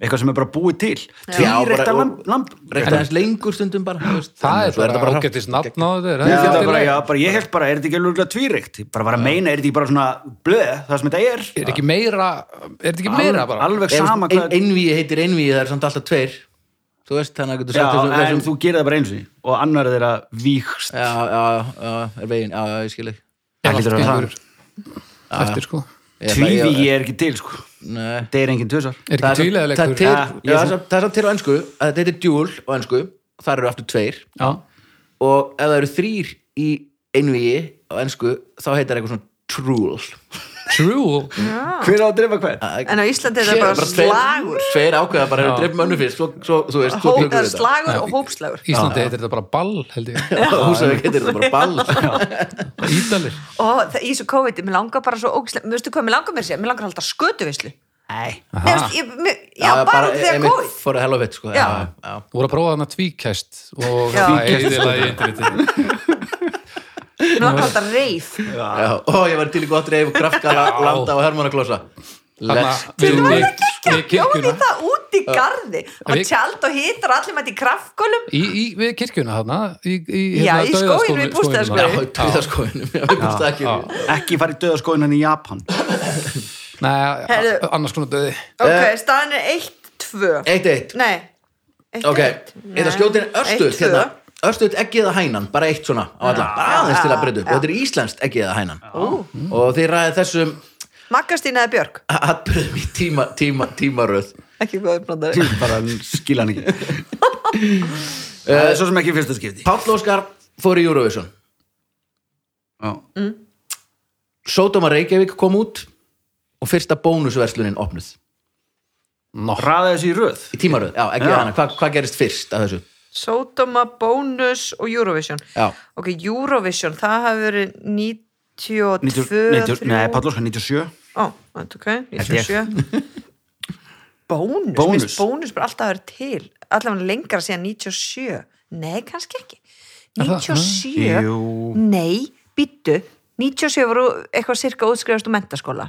eitthvað sem er bara búið til lamb, lamb. Reykta aðeins lengur stundum bara. Það er bara hrátt. ágættis nafn á þetta er Ég, held bara, er þetta ekki alveg tvíreikt ég bara var að meina, er þetta ekki bara svona blöð, það sem þetta er Er ekki meira Er þetta ekki meira bara? alveg sama ein, hvað einvíi heitir einvíi það er samt alltaf tveir þú veist þannig að getur já, sagt þessum, en þessum þú gerir það bara eins og og annar þeirra víkst já, já, já, er veginn, já, já, ég skil ekki Það? hlýtur að vera það. Eftir sko. Ég ætla- ég- er ekki til sko. Nei. það er engin tösar Er Það ekki er það er til- já, ég það er samt- það er samt til á ennsku að þetta heitir dual á ennsku það eru aftur tveir. Já. Og ef það eru þrýr í einvíi á ennsku þá heitir það eitthvað svona trual True. Hver á að drefa hver? En á Íslandi er það bara slagur. tveir ákveða bara hefur Já. dreif mönnu fyrst. Svo, svo, þú svo slagur og hópslagur. Íslandi heitir þetta bara ball held ég. Húsavík heitir þetta bara ball. Ídalir og það, í þessu COVID, mér langar bara svo ógislega, mér veistu hvað, mér langar mér sér, mér langar alltaf skötuvislu nei. Já, bara þegar COVID. for a hell of it sko. Já. já, já. voru að prófa þarna tvíkæst og það eðila í interneti mér langar alltaf reif. Já. Ó, ég var til í gott landa og Þarna Let's við do við- it. við Jóni kirkjuna það út í garði. Og tjald og hitar allir mætti í í, við kirkjuna þarna í, í, Já, í skóginum í Já, við búst ekki ekki farið döðaskóinan í Japan. Nei, annars konar döði ok, Eh. staðan er 1-2 Eitt, eitt. Nei, 1-1 Ok, ég ætla að skjóta inn örstuð 1-2. hérna Örstuð eggið að hænan, bara eitt svona á alla, bara aðeins til að breyta upp. Og þetta er íslenskt eggið að hænan. Og þið ræðið þessum Magastín eða Björk? Atbyrðum í tíma, tíma, tímaröð. Ekki góður brandari bara skil hann ekki. Er svo sem ekki fyrsta skipti. Páll Óskar fór í Eurovision. Já. Sódóma Reykjavík kom út og fyrsta bónusverslunin opnuð. Nó, raða þessu í röð? Í tímaröð, já, ekki Já. hana, Hva, hvað gerist fyrst af þessu? Sódóma, Bónus og Eurovision Já. ok, Eurovision, það hafi verið 92 90, 90, 3. nei, Páll Óskar 97 Ó, ok, Held ég. 97 Bónus, Bónus. bónus. bara alltaf verið til allavega lengra síðan 97 Nei, kannski ekki Er það? 97? Jú, Nei, býttu 97 voru eitthvað cirka útskrifast úr mentaskóla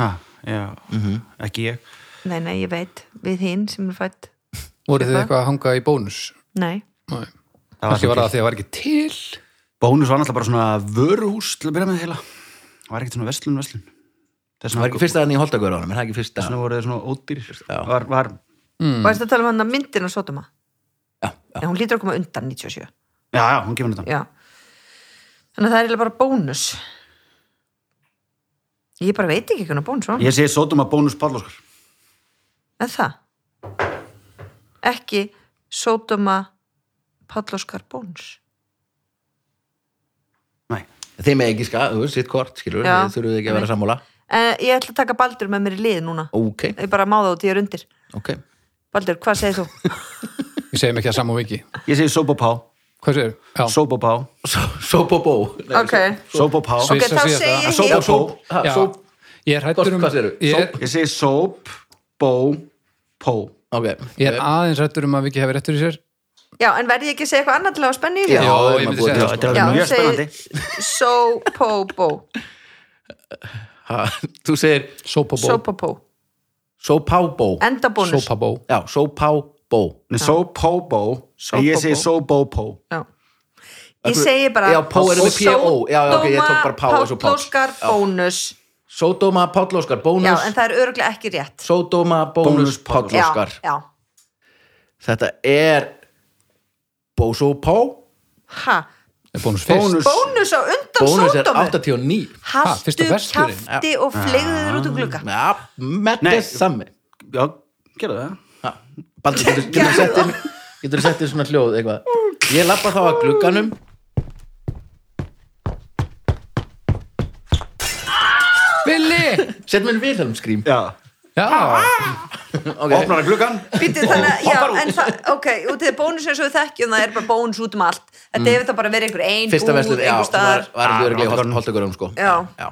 ha, já, ekki ég Nei, nei, ég veit, við hinn sem er fætt voru þið Eitthvað? að hanga í bónus? Nei, Nei. Það var kannski var ekki það því að það var ekki til? Bónus var náttúrulega bara svona vöruhús til að byrja með heila. Það var ekkert svona verslun Þess Það var ekki fyrsta þannig í Holtagörðunum, er það ekki fyrsta? Vegna voru þeir svona ódýr Já. var, var, mm. og þetta tala um hann að myndina Sódóma? Já, já. En hún lítur að koma undan 97 Já, já, hún gefur þetta Já. Þannig að það er bara bónus. Ég bara veit ekki hvernig bónus var. Ég segi Sódóma bónus Páll Óskar En það Ekki Sódóma Pállóskar bónus Nei, Þeim er ekki ska, þú veist, sitt kort, skilur, Já. þið þurfuðu ekki að vera sammála. en Ég ætla að taka Baldur með mér í lið núna Ok, Ég bara má það út, ég er undir ok. Baldur, hvað segir þú? við segjum ekki að saman viki ég segi Sóbopá hvað séu? Já, Sóbopá Sópopó. Ok, Sóbopá Svo- ok, Svissa þá síðasta. segi ég Sóp, sóp, ha, Já. ég er hættur um Hvað segirðu? ég er, Ég segi Sóp, Bó, Pó ok. ég er aðeins hættur um að viki hefur réttur í sér. Já, en verði ég ekki að segja eitthvað annað til að hafa spennu í Já, þessu? Já, ég myndi að segja það, Þetta. Já, er mjög spennandi. Segi Sópóbó Ha, Þú segir Sópabó, Sópóbó Sópábó. Enda bónus Sópabó Já, Sópóbó En ég segi Sóbópó Já. Ég segi bara Já, pó er með P.O. Já, já, ok, ég tók bara pá. Pállóskar bónus Sódóma Páll Óskar Já, bónus. en það er örgulega ekki rétt. Sódóma bónus Bónus Páll Páll Óskar. Já, já Þetta er Bósópó. Ha, er bónus Bónus. Bónus á undan Bónus er sódómu? 89. Ha, fyrsta Haltu festurinn? kjafti og flegðu þér út um glugga. Ja, þess sami. Já, gerðu það. Ha, Baldur, getur þú sett inn getur þú sett inn svona hljóð eitthvað? Ég lappa þá að glugganum Billy! sett mér Vilhelm skrím Já, Já, okay. opnar að gluggan Býttu þannig að, já, en það, ok, út í það bónus eins og við þekkjum, það er bara bónus út um allt. Þetta hefur það bara verið einhver ein fyrsta búð, verslun, já, einhver sem var, staðar. var Ah, þetta örglega Holtagörðum. holtagörðum sko. Já. já,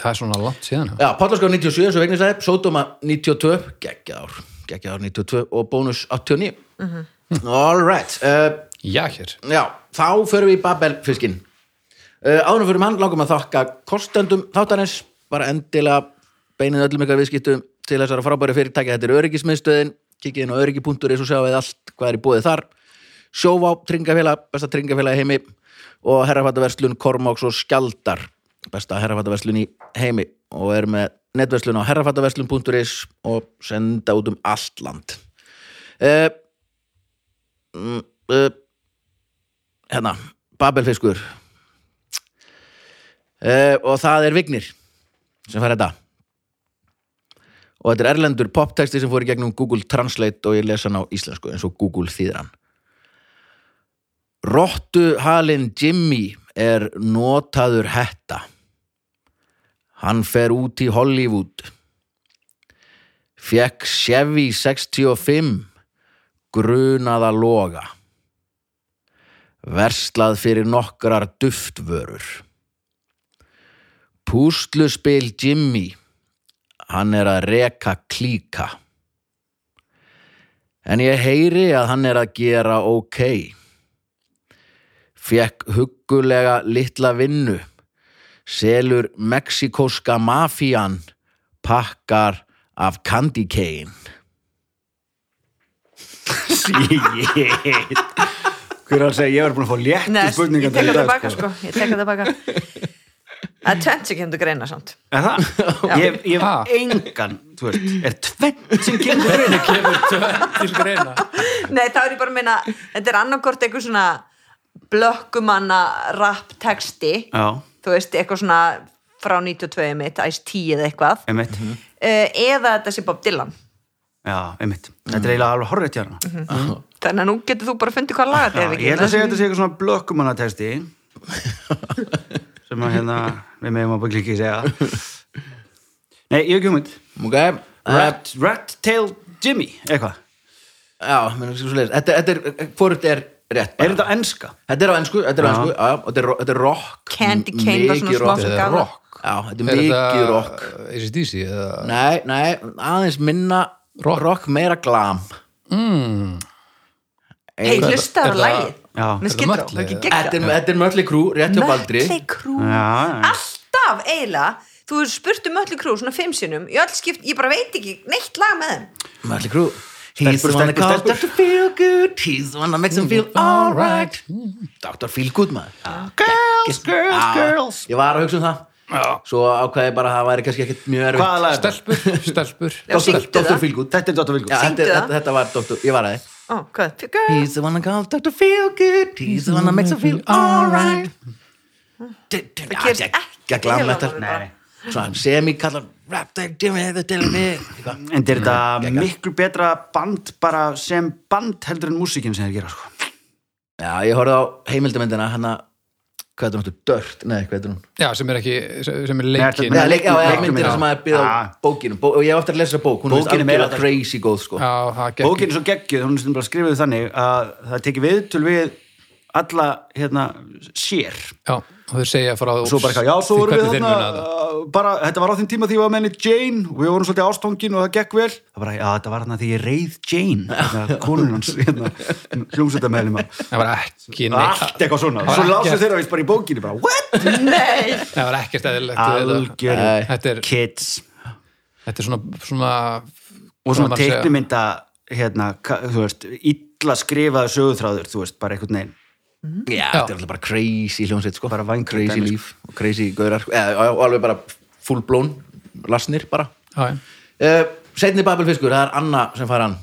það er svona langt síðan já. já Pállaskóð 97 eins og vegna sagði, Sódóma 92 geggjár, geggjár 92 og bónus 89 all right uh, Já, hér. já, þá förum við í Babelfiskinn. Uh, áðurum fyrir hann langum að þakka kostendum þáttanins bara endilega beinið öllum ykkar viðskiptum til þessara frábæri fyrirtækja. Þetta er öryggismiðstöðin, kikið inn á öryggi.is og sjá við allt hvað er í búið þar. Sjóvá, tringafélag, besta tringafélag heimi og herrafættaverslun Kormáks og Skjaldar besta herrafættaverslun í heimi. Og er með netverslun á herrafættaverslun.is og senda út um allt land. Uh, uh, hérna, Babelfiskur. Uh, og það er Vignir sem fær þetta. Og þetta er erlendur poptexti sem fór í gegnum Google Translate og ég lesa hann á íslensku eins og Google þýðir hann. Rottuhalinn Jimmy er notaður hetta. Hann fer út í Hollywood. Fekk Chevy 65 grunaða loga. Verslað fyrir nokkrar duftvörur Púsluspil Jimmy. Hann er að reka klíka. En ég heyri að hann er að gera ok. Fekk huggulega litla vinnu. Selur mexikóska mafían pakkar af candy cane. Shit. Hver er að segja, ég var búin að fá léttu Nei, spurningar ég tek það tilbaka sko. Ég tek það tilbaka Það er tvent sem kemur greina samt. Er það? Ég, ég Ha? hef engan, þú veist, er tvennt sem kemur til greina? Kemur tvenn til greina. Nei, þá er ég bara að minna Þetta er annarkort eitthvað svona blökkumanna rap texti. Já, Þú veist, eitthvað svona frá 92 mitt, Ice-T eða eitthvað. Einmitt. Uh, Eða þetta sé Bob Dylan. Já, einmitt. Þetta er eiginlega alveg horrið tjána Þannig að nú getur þú bara fundið hvað laga þetta er Ég ætla að segja að þetta sé eitthvað svona blökkumannatexti sem að hérna við meðum að byggja ekki segja Nei, ég hef ekki hugmynd. Ok, uh, Rat, Rat Tail Jimmy, eitthvað. Já, menn svo leis þetta, þetta er, hvort er rétt bara. Er þetta enska? Þetta er á ennsku, þetta er á ennsku, já, já, þetta er, ro- þetta er rock. Candy cane var svona smá rock. sem Þetta er gaf það. rock. Já, þetta er mikið rock. ACDC eða? Nei, nei, aðeins minna rock, Rock. meira glam. Mm, Hei, hlustaður á Þetta er, er Mötley Crüe Já, já. alltaf eiginlega þú hefur spurt um Mötley Crüe svona fimm sinnum í öll skipt, ég bara veit ekki neitt lag með þeim. Mötley Crüe He's the one that stelpur. Dr. Feel Good He's the one that makes him feel alright. Dr. Feel Good maður. Girls, girls, Já, girls. Ég var að hugsa um það. Svo ákvæði bara að það væri kannski ekkert mjög erfitt. Er? Stelpur, Dr. Feel Good Þetta er Dr. Var Dr. Ég var að þið Ó, hvað? Girl. He's the one that calls Dr. Feel Good He's the one that makes him feel alright það gerist ekki heilamanum bara. Svona semi-kallar Rap the Jimmy the Dilly Eitthvað En er þetta Geggjað. miklu betra band bara sem band heldur en músíkin sem þeir gera sko. Já, ég horfði á heimildamindina hana, hvað er þetta, Dört, nei, hvað er hún? Já, sem er ekki, sem er Nei, leikin þetta- Já, leik, já, já, leikmyndina. myndina sem að er byggð á bókinum. Bó, og ég hef eftir að lesa bók, hún er meira þetta. crazy góð, sko. Já, það gekk Bókin er svo geggjuð, hún er bara skrifuð þannig að það tekið viðtöl við alla hérna sér. Já, og þeir segja frá og svo bara eitthvað, já, svo vorum við þarna bara, þetta var á þeim tíma því ég var menni Jane og við vorum svolítið ástofngin og það gekk vel. Það bara, já, þetta var þarna því ég reið Jane hérna, konun hans, hérna hljómsveitamæðlum Það var ekki neitt. allt eitthvað svona, svo ekkert- þeirra vist bara í bókinni bara, what? Nei. Það var við þetta. algjör er, kids. Þetta er svona, svona og svona teiknumynda hérna, þú veist, illa skrifaði sögutráður, þú veist, bara einhvern veginn Já, þetta er alltaf bara crazy hljómsveit, sko. Bara vængri Crazy dæmi, líf og crazy gaurar. Eða, og alveg bara full blown lasnir bara. Já, já. uh, Seinni Babelfiskur, það er Anna sem fær hann.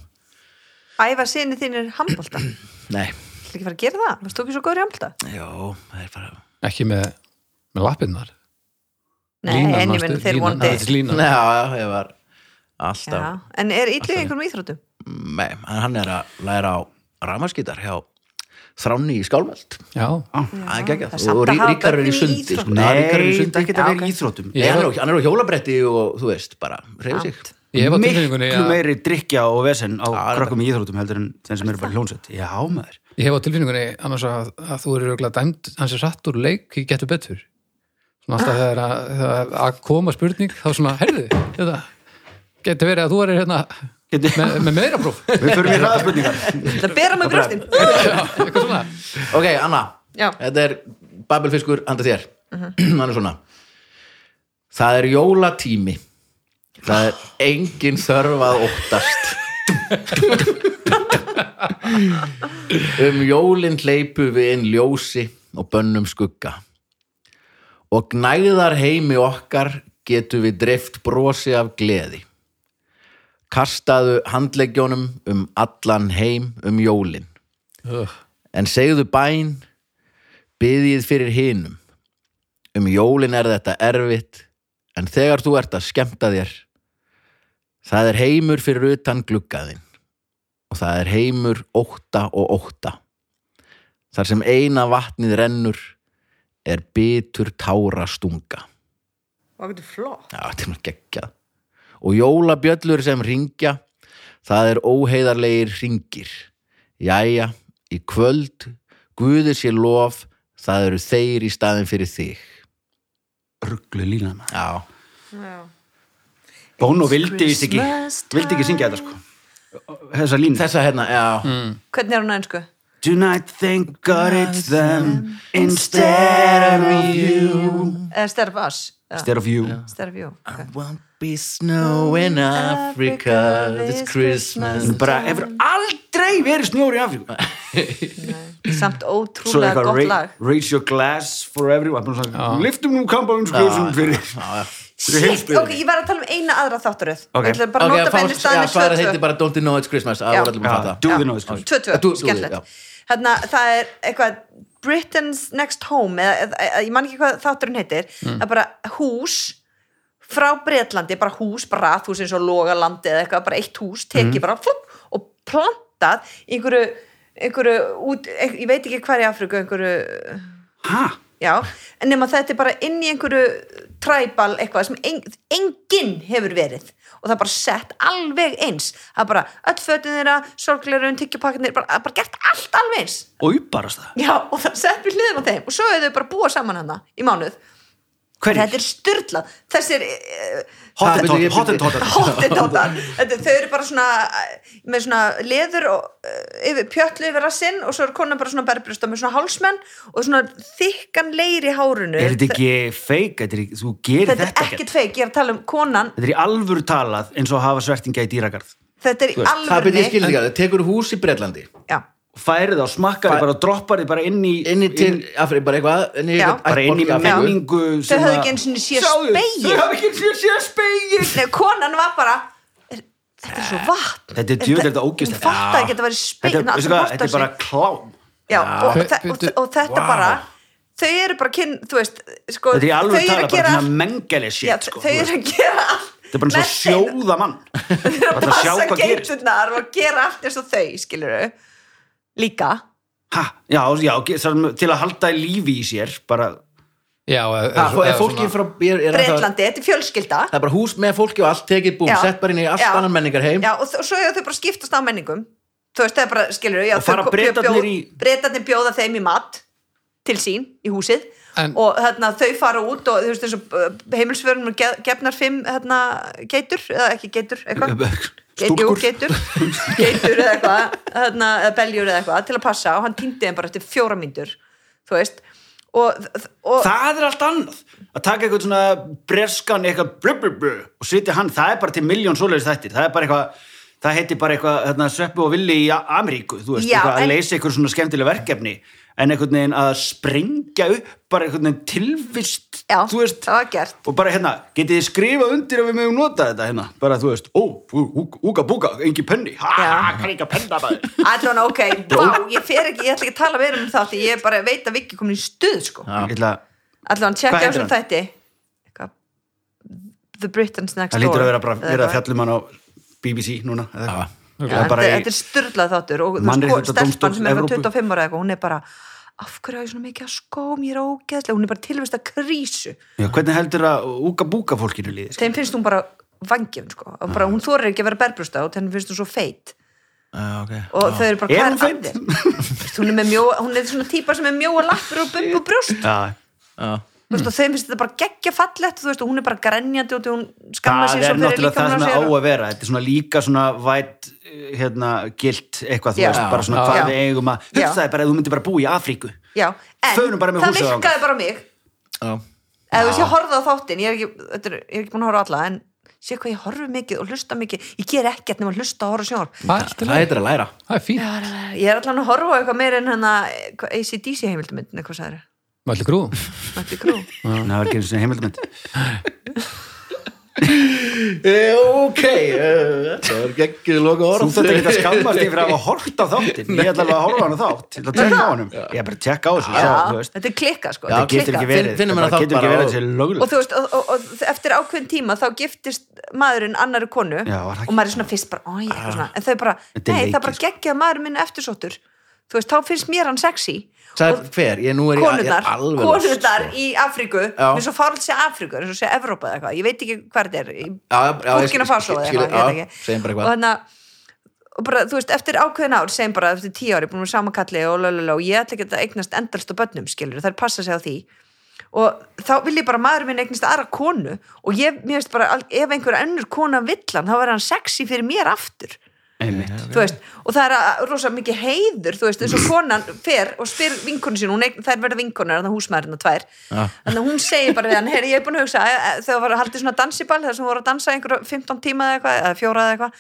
Æfa sinni þínir handbólta Nei, Það ekki fara að gera það, varst þú ekki svo góður í handbólta? jó, það er bara ekki með, með lappinnar Nei, en ég menn þeir línan Já, já, ég var alltaf Já, En er illið einhverjum íþróttum? Nei, en hann er að læra á ramaskítar hjá Þráni í Skálmöld. Já, Það er geggjað. það og Ríkar er í í sundi íþróttum. sko. Já, Ríkar er í Nei, sundi það geta Já, verið ok. íþróttum. Nei, hann, er á, hjólabretti og þú veist, bara reyfi sig. Miklu að, meiri drikja og vesen á það krökkum í íþróttum heldur en þeim sem eru bara hljónsett já maður. Ég hef á tilfinningunni annars að, að þú eru örugglega dæmt hans er satt úr leik, ég getur betur. Svona alltaf þegar að, að koma spurning þá svona, herðu, þetta getur verið að þú er hérna Getur- með, með meira próf. Við förum í hraðaspurningar Það bera með svona. Ok, Anna, Já. þetta er Babelfiskur handa þér. Hann er svona. Það er jólatími. Það er engin þörf að óttast. Um jólin hleypu við inn ljósi og bönnum skugga. Og gnæðar heimi okkar getum við dreift brosi af gleði kastaðu handleggjónum um allan heim um jólin Ugh. En segðu bæn, byðið fyrir hinum. Um jólin er þetta erfitt, en þegar þú ert að skemmta þér, það er heimur fyrir utan gluggaðinn og það er heimur ótta og ótta. Þar sem eina vatnið rennur er bitur tára stunga. Og þetta er flott Já, þetta er maður geggjað. Og jólabjöllur sem ringja, það er óheiðarlegir ringir. Jæja, í kvöld, Guði sér lof, það eru þeir í staðin fyrir þig. rugglu lína maður Já, Já. Bono vildi ekki vildi ekki syngja þetta sko þessa línu þessa hérna, já. Hvernig er hún einsku? Tonight thank God it's them instead of you Eða Us? Já. Instead of you. Stare of You okay. Won't be snow in Africa this Christmas. bara hefur aldrei verið snjóri í Afríku. Samt ótrúlega gott lag. raise your glass for everyone. Liftum nú kampavinsklösum fyrir fyrir Shit, ok, ég var að tala um eina aðra þáttaröð. Ok. Ég ætla bara að Ok, nota já, staðinni svarið heitir bara Don't You Know It's Christmas. Já. að Já, do Já. the noise Tvö, tvö, do skemmtilegt it, Þarna, það er eitthvað Britain's Next Home eða, eða, ég man ekki hvað þátturinn heitir Mm. er bara hús frá Bretlandi, bara hús, bara rathús eins og Logalandi eða eitthvað, bara eitt hús Mm. tekið bara flup, og plantað einhverju, einhverju út, ein, ég veit ekki hvað í Afriku einhverju, ha, já, en nema þetta er bara inn í einhverju træbal eitthvað sem en, enginn hefur verið. Og það er bara sett alveg eins. Það er bara öll fötin þeirra, sorgleirun, tyggjupakkanir bara, bara gert allt alveg eins. Og upparast það já, og það er sett við hliðin á þeim. Og svo hefur þau bara búa saman hana í mánuð hverjir? þetta er styrlað þessir Hot Það- and hot- hot. And hot. Hottentóttar þau eru bara svona eh, með svona leður og, uh, yfir, pjötlu yfir rassinn og svo er konan bara svona berbrjósta með svona hálsmenn og svona þykkan leir í hárunu er þetta ekki feik? Þetta er, ekki- þú gerir þetta þetta er ekkert. feik, ég er að tala um konan. Þetta er í alvöru talað eins og að hafa svertinga í dýragarð. Þetta er í það byrði ég alvörni skilði ekki að það tekur hús í Bretlandi. Já, og færið og smakkar Fæ- bara og droppar þið bara inn í inn í til Afri, bara eitthvað inn í bara inn í menningu Þau að- ekki sinni séð Sjáðu, spegil. þau hafa ekki einu sinni séð spegil. Nei, konan var bara þetta er svo vatn. Þetta er er ekki að þetta speil er- er bara klám. Já, og, Þau- þe- og, byrju, og þetta vá. bara þau eru bara kyn, þú veist sko, er þau eru að bara gera já, sko, þau eru að gera allt þetta er bara eins og sjóða mann. Þau eru að passa geiturnar og gera allt eins og þau skilur líka? Ha, já, já, til að halda í lífi í sér bara, já, eða- Ha, er eða fólki frá er, er Breitlandi, þetta er fjölskylda. Það er bara hús með fólki og allt tekið búm Já. sett bara inn í allt Já. annan menningar heim já, og, og svo eru þau bara að skiptast á menningum. Þú veist, það er bara, skilur já, Og fara þau- Bretarnir bjóð- í- Bretarnir bjóða þeim í mat til sín í húsið. En- og þarna, þau fara út og þú veist eins og heimilsförunum gefnar fimm þarna, geitur, eða ekki geitur eitthvað Stúlkur. Geitur, geitur eða eitthvað eða beljur eða eitthvað til að passa og hann týndi þeim bara eftir fjóra mínútur þú veist. Og, og það er allt annað. Að taka eitthvað svona breskan eitthvað blub, blub, blub, og sitja hann, það er bara til miljón svoleiðis þættir, það er bara eitthvað það heitir bara eitthvað sveppu og villi í Ameríku, þú veist, Já, eitthvað, en- að leysa eitthvað svona skemmtileg verkefni en einhvern veginn að sprengja upp bara einhvern veginn tilvist já, þú veist, það var gert. Og bara hérna, getið þið skrifað undir að við mögum nota þetta hérna, bara þú veist, ó, ú- ú- úga búga, engi penni, ekki að penna allan ok, vá, ég fer ekki, ég ætla ekki að tala meira um það því ég bara veit að Viki komin í stuð sko. Allan Hvað tjekkja á þætti? Eitthvað, The Britain's Next það lítur Door að vera bara verið eitthvað. fjallum hann á BBC núna, eða eitthvað. Er þetta, þetta er styrlað þáttur og stelpan sem er eitthvað 25 ára eða eitthvað, hún er bara af hverju á ég svona mikið að skóm, ég er ógeðslega hún er bara tilvist að krísu Já, hvernig heldur að úga búga fólkinu líði? sko? þeim finnst hún bara vangjöfn sko. bara, hún þorir ekki að vera berbrústa og þeim finnst hún svo feit Já, ok. og þau eru bara, Er hún er að feit? þér? hún er mjó, hún er svona típa sem er mjóa lappur og bumbu brjóst Já, Já. Þú veist, og þeim finnst þetta bara geggja fallett þú veist, og hún er bara grenjandi og hún skammar það sig er náttúrulega það sem á það á sér að vera þetta er svona líka svona væt hérna, gilt eitthvað, þú Já. veist, bara svona Já. hvað Já. við eigum að Já. hugsaði bara að þú myndir bara búa í Afríku Já, en Förum bara með það húsið þangað. virkaði bara mig Já. eða þú veist, ég horfði á þáttin ég er ekki, þetta er, ég er ekki búin að horfa á alla en sé hvað ég horfi mikið og hlusta mikið ég ger ekkert nema að hlusta og horfa sjónvarp Það er það að læra það er ég er allan að horfa á eitthvað meira en að ACDC heimildumyndin eitthvað sagður maður grú Mötli Krú. Það var ekki eins og heimildmynd e, ok e, það var geggið loka þú orð þetta ekki að skammast fyrir að hafa hort á þáttin ég ætla alveg að horfa á hann á þátt ég ætla að tjekka á hann ég er bara að tjekka á þessu þú þetta er klikka sko. Það getur ekki verið það getur ekki bara verið þessi þú veist, og, og, og eftir ákveðin tíma þá giftist maðurinn annari konu og maður er svona fyrst bara, svona. En þau bara, nei, það er bara sko. geggja að maðurinn minn eftirsóttur þú veist, þá finnst mér hann sexy. Sagði, hver, ég nú er ég, ég er alveg konurnar lost, sko. í Afríku mér svo farið sé Afríku, eins og sé Evrópa eða eitthvað, ég veit ekki hvað þetta er Faso skil- eða eitthvað, og þannig að og bara, þú veist, eftir ákveðin ár, segjum bara eftir tíu ári, búin með samakalli og lalala og ég ætla ekki að eignast endalst á börnum, skilur, það er passa sig á því. Og þá vil ég bara maður minn eignast aðra konu og ég, mér veist bara, ef einhver önnur kona vill hann, þá verður hann sexy fyrir mér aftur veist, og það er að, rosa mikið heiður þú veist, eins og konan fer og spyr vinkonu sín, hún eign, þær verða vinkonar þannig húsmaðurinn tvær, Já. þannig að hún segir bara við hann, heyri, ég er búin að hugsa e, e, þegar var að haldið svona dansiball, þar sem voru að dansa einhverja 15 tíma eða eitthvað, eða fjóra eða eitthvað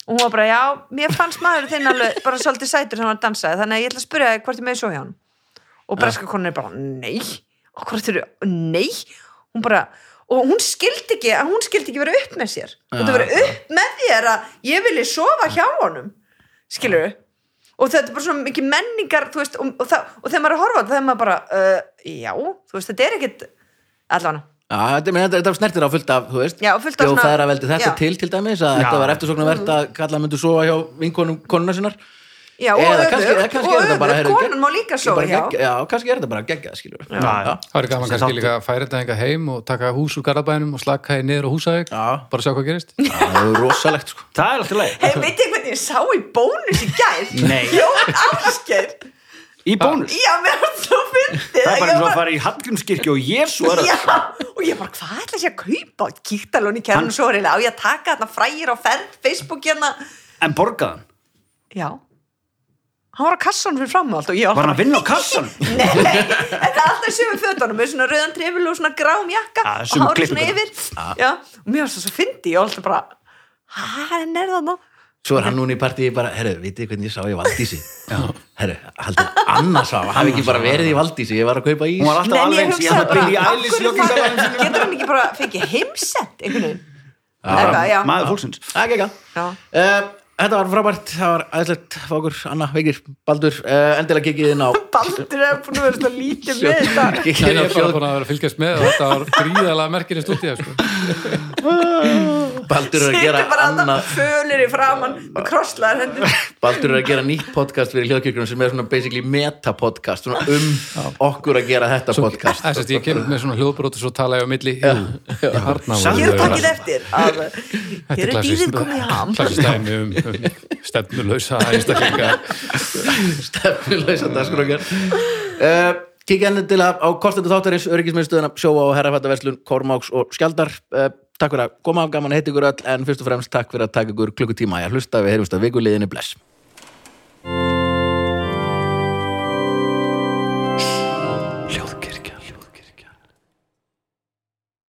og hún var bara, já, mér fannst maður þinn alveg bara svolítið sætur sem hann var að dansa þannig að ég ætla að spyrja þig hvort ég með svo hjá hann og breska konan er bara, nei og hún skildi ekki að hún skildi ekki vera upp með sér. Og það vera upp með þér að ég vilji sofa hjá honum. Skilur og þetta er bara svona mikið menningar þú veist, og, og, það, og þegar maður er að horfa þegar maður bara uh, já, þú veist, þetta er ekkit allan, Já, þetta, snertir á fullt af, þú veist. Já, fullt af svona- þetta Já. til til dæmis að Já. þetta var eftirsóknarvert að kalla myndu sofa hjá vinkonum konuna sinnar Já, og Eða öfugt, kannski- eða kannski og er þetta bara, öfugt, heyrðu, konan má líka Ég svo, bara já. Já, kannski er þetta bara geggjað, skilur Já, já. Það er gaman kannski líka að færa þetta enga heim og taka hús úr garabænum og slaka í niður á Já. bara sjá hvað gerist. Það er rosalegt, sko. Það er alltaf leið Hei, veit ég hvernig ég sá í bónus í gær? Nei. Jón Ásgeir. Í bónus? Já, mér var svo fyndið Það er að bara ég eins og var- að fara í Hallgrímskirkju og Jésu er Já, það og ég bara, hvað ætla ég að kaupa? Kíkt alveg í kærnum svo reyna, á ég að taka þarna frægir á ferð, Facebook hérna? En borgaðan Já Hann var á kassanum fyrir fram og allt og ég Var hann að vinna á kassanum? Nei, nei, þetta er alltaf sömu fötunum með svona rauðan trefil og svona grám jakka Ja, og hárið svona yfir. Já, og mér var svo svo fyndi ég var alltaf bara, hæ, hann er það nú Svo er hann núna í partíi bara, herru, vitið hvernig ég sá í Valdísi? Herru, haldið Anna sá, hafi ekki bara verið í Valdísi, ég var að kaupa ís. Hún var alltaf Nei, en alveg ég eins Ég hann að byrja í af ælis hverju joggingalanum fær- sínum. getur hann ekki bara fengið heimsett einhvern veginn Það. Þetta var frábært, það var æðislegt. Fókur, Anna, Veikir, Baldur, uh, endilega kikið inn á Baldur er búin að vera svona lítið með þetta. Á er bara búin að vera að fylgjast með og þetta var gríðalega merkir í stúdíu sko. Baldur er að gera annað fölir í framann með krosslaðar hendur. Baldur er að gera nýtt podcast fyrir hljóðkirkjunum sem er svona basically meta-podcast svona um okkur að gera þetta podcast. Þess að ég kemur með svona hljóðbrót og svo tala ég á milli. Ég er takkið eftir að Þetta er stefnulausa einstaklinga. Stefnuleysa dagskrókjar uh, Kikið enn til að á kostendu þáttarins öryggismiðstöðuna sjóa og herrafattaverslun Kormáks og Skjaldar. Uh, Takk fyrir að koma, gaman að heita ykkur öll en fyrst og fremst takk fyrir að taka ykkur klukkutíma að hlusta. Við heyrumst að vikuliðinni bless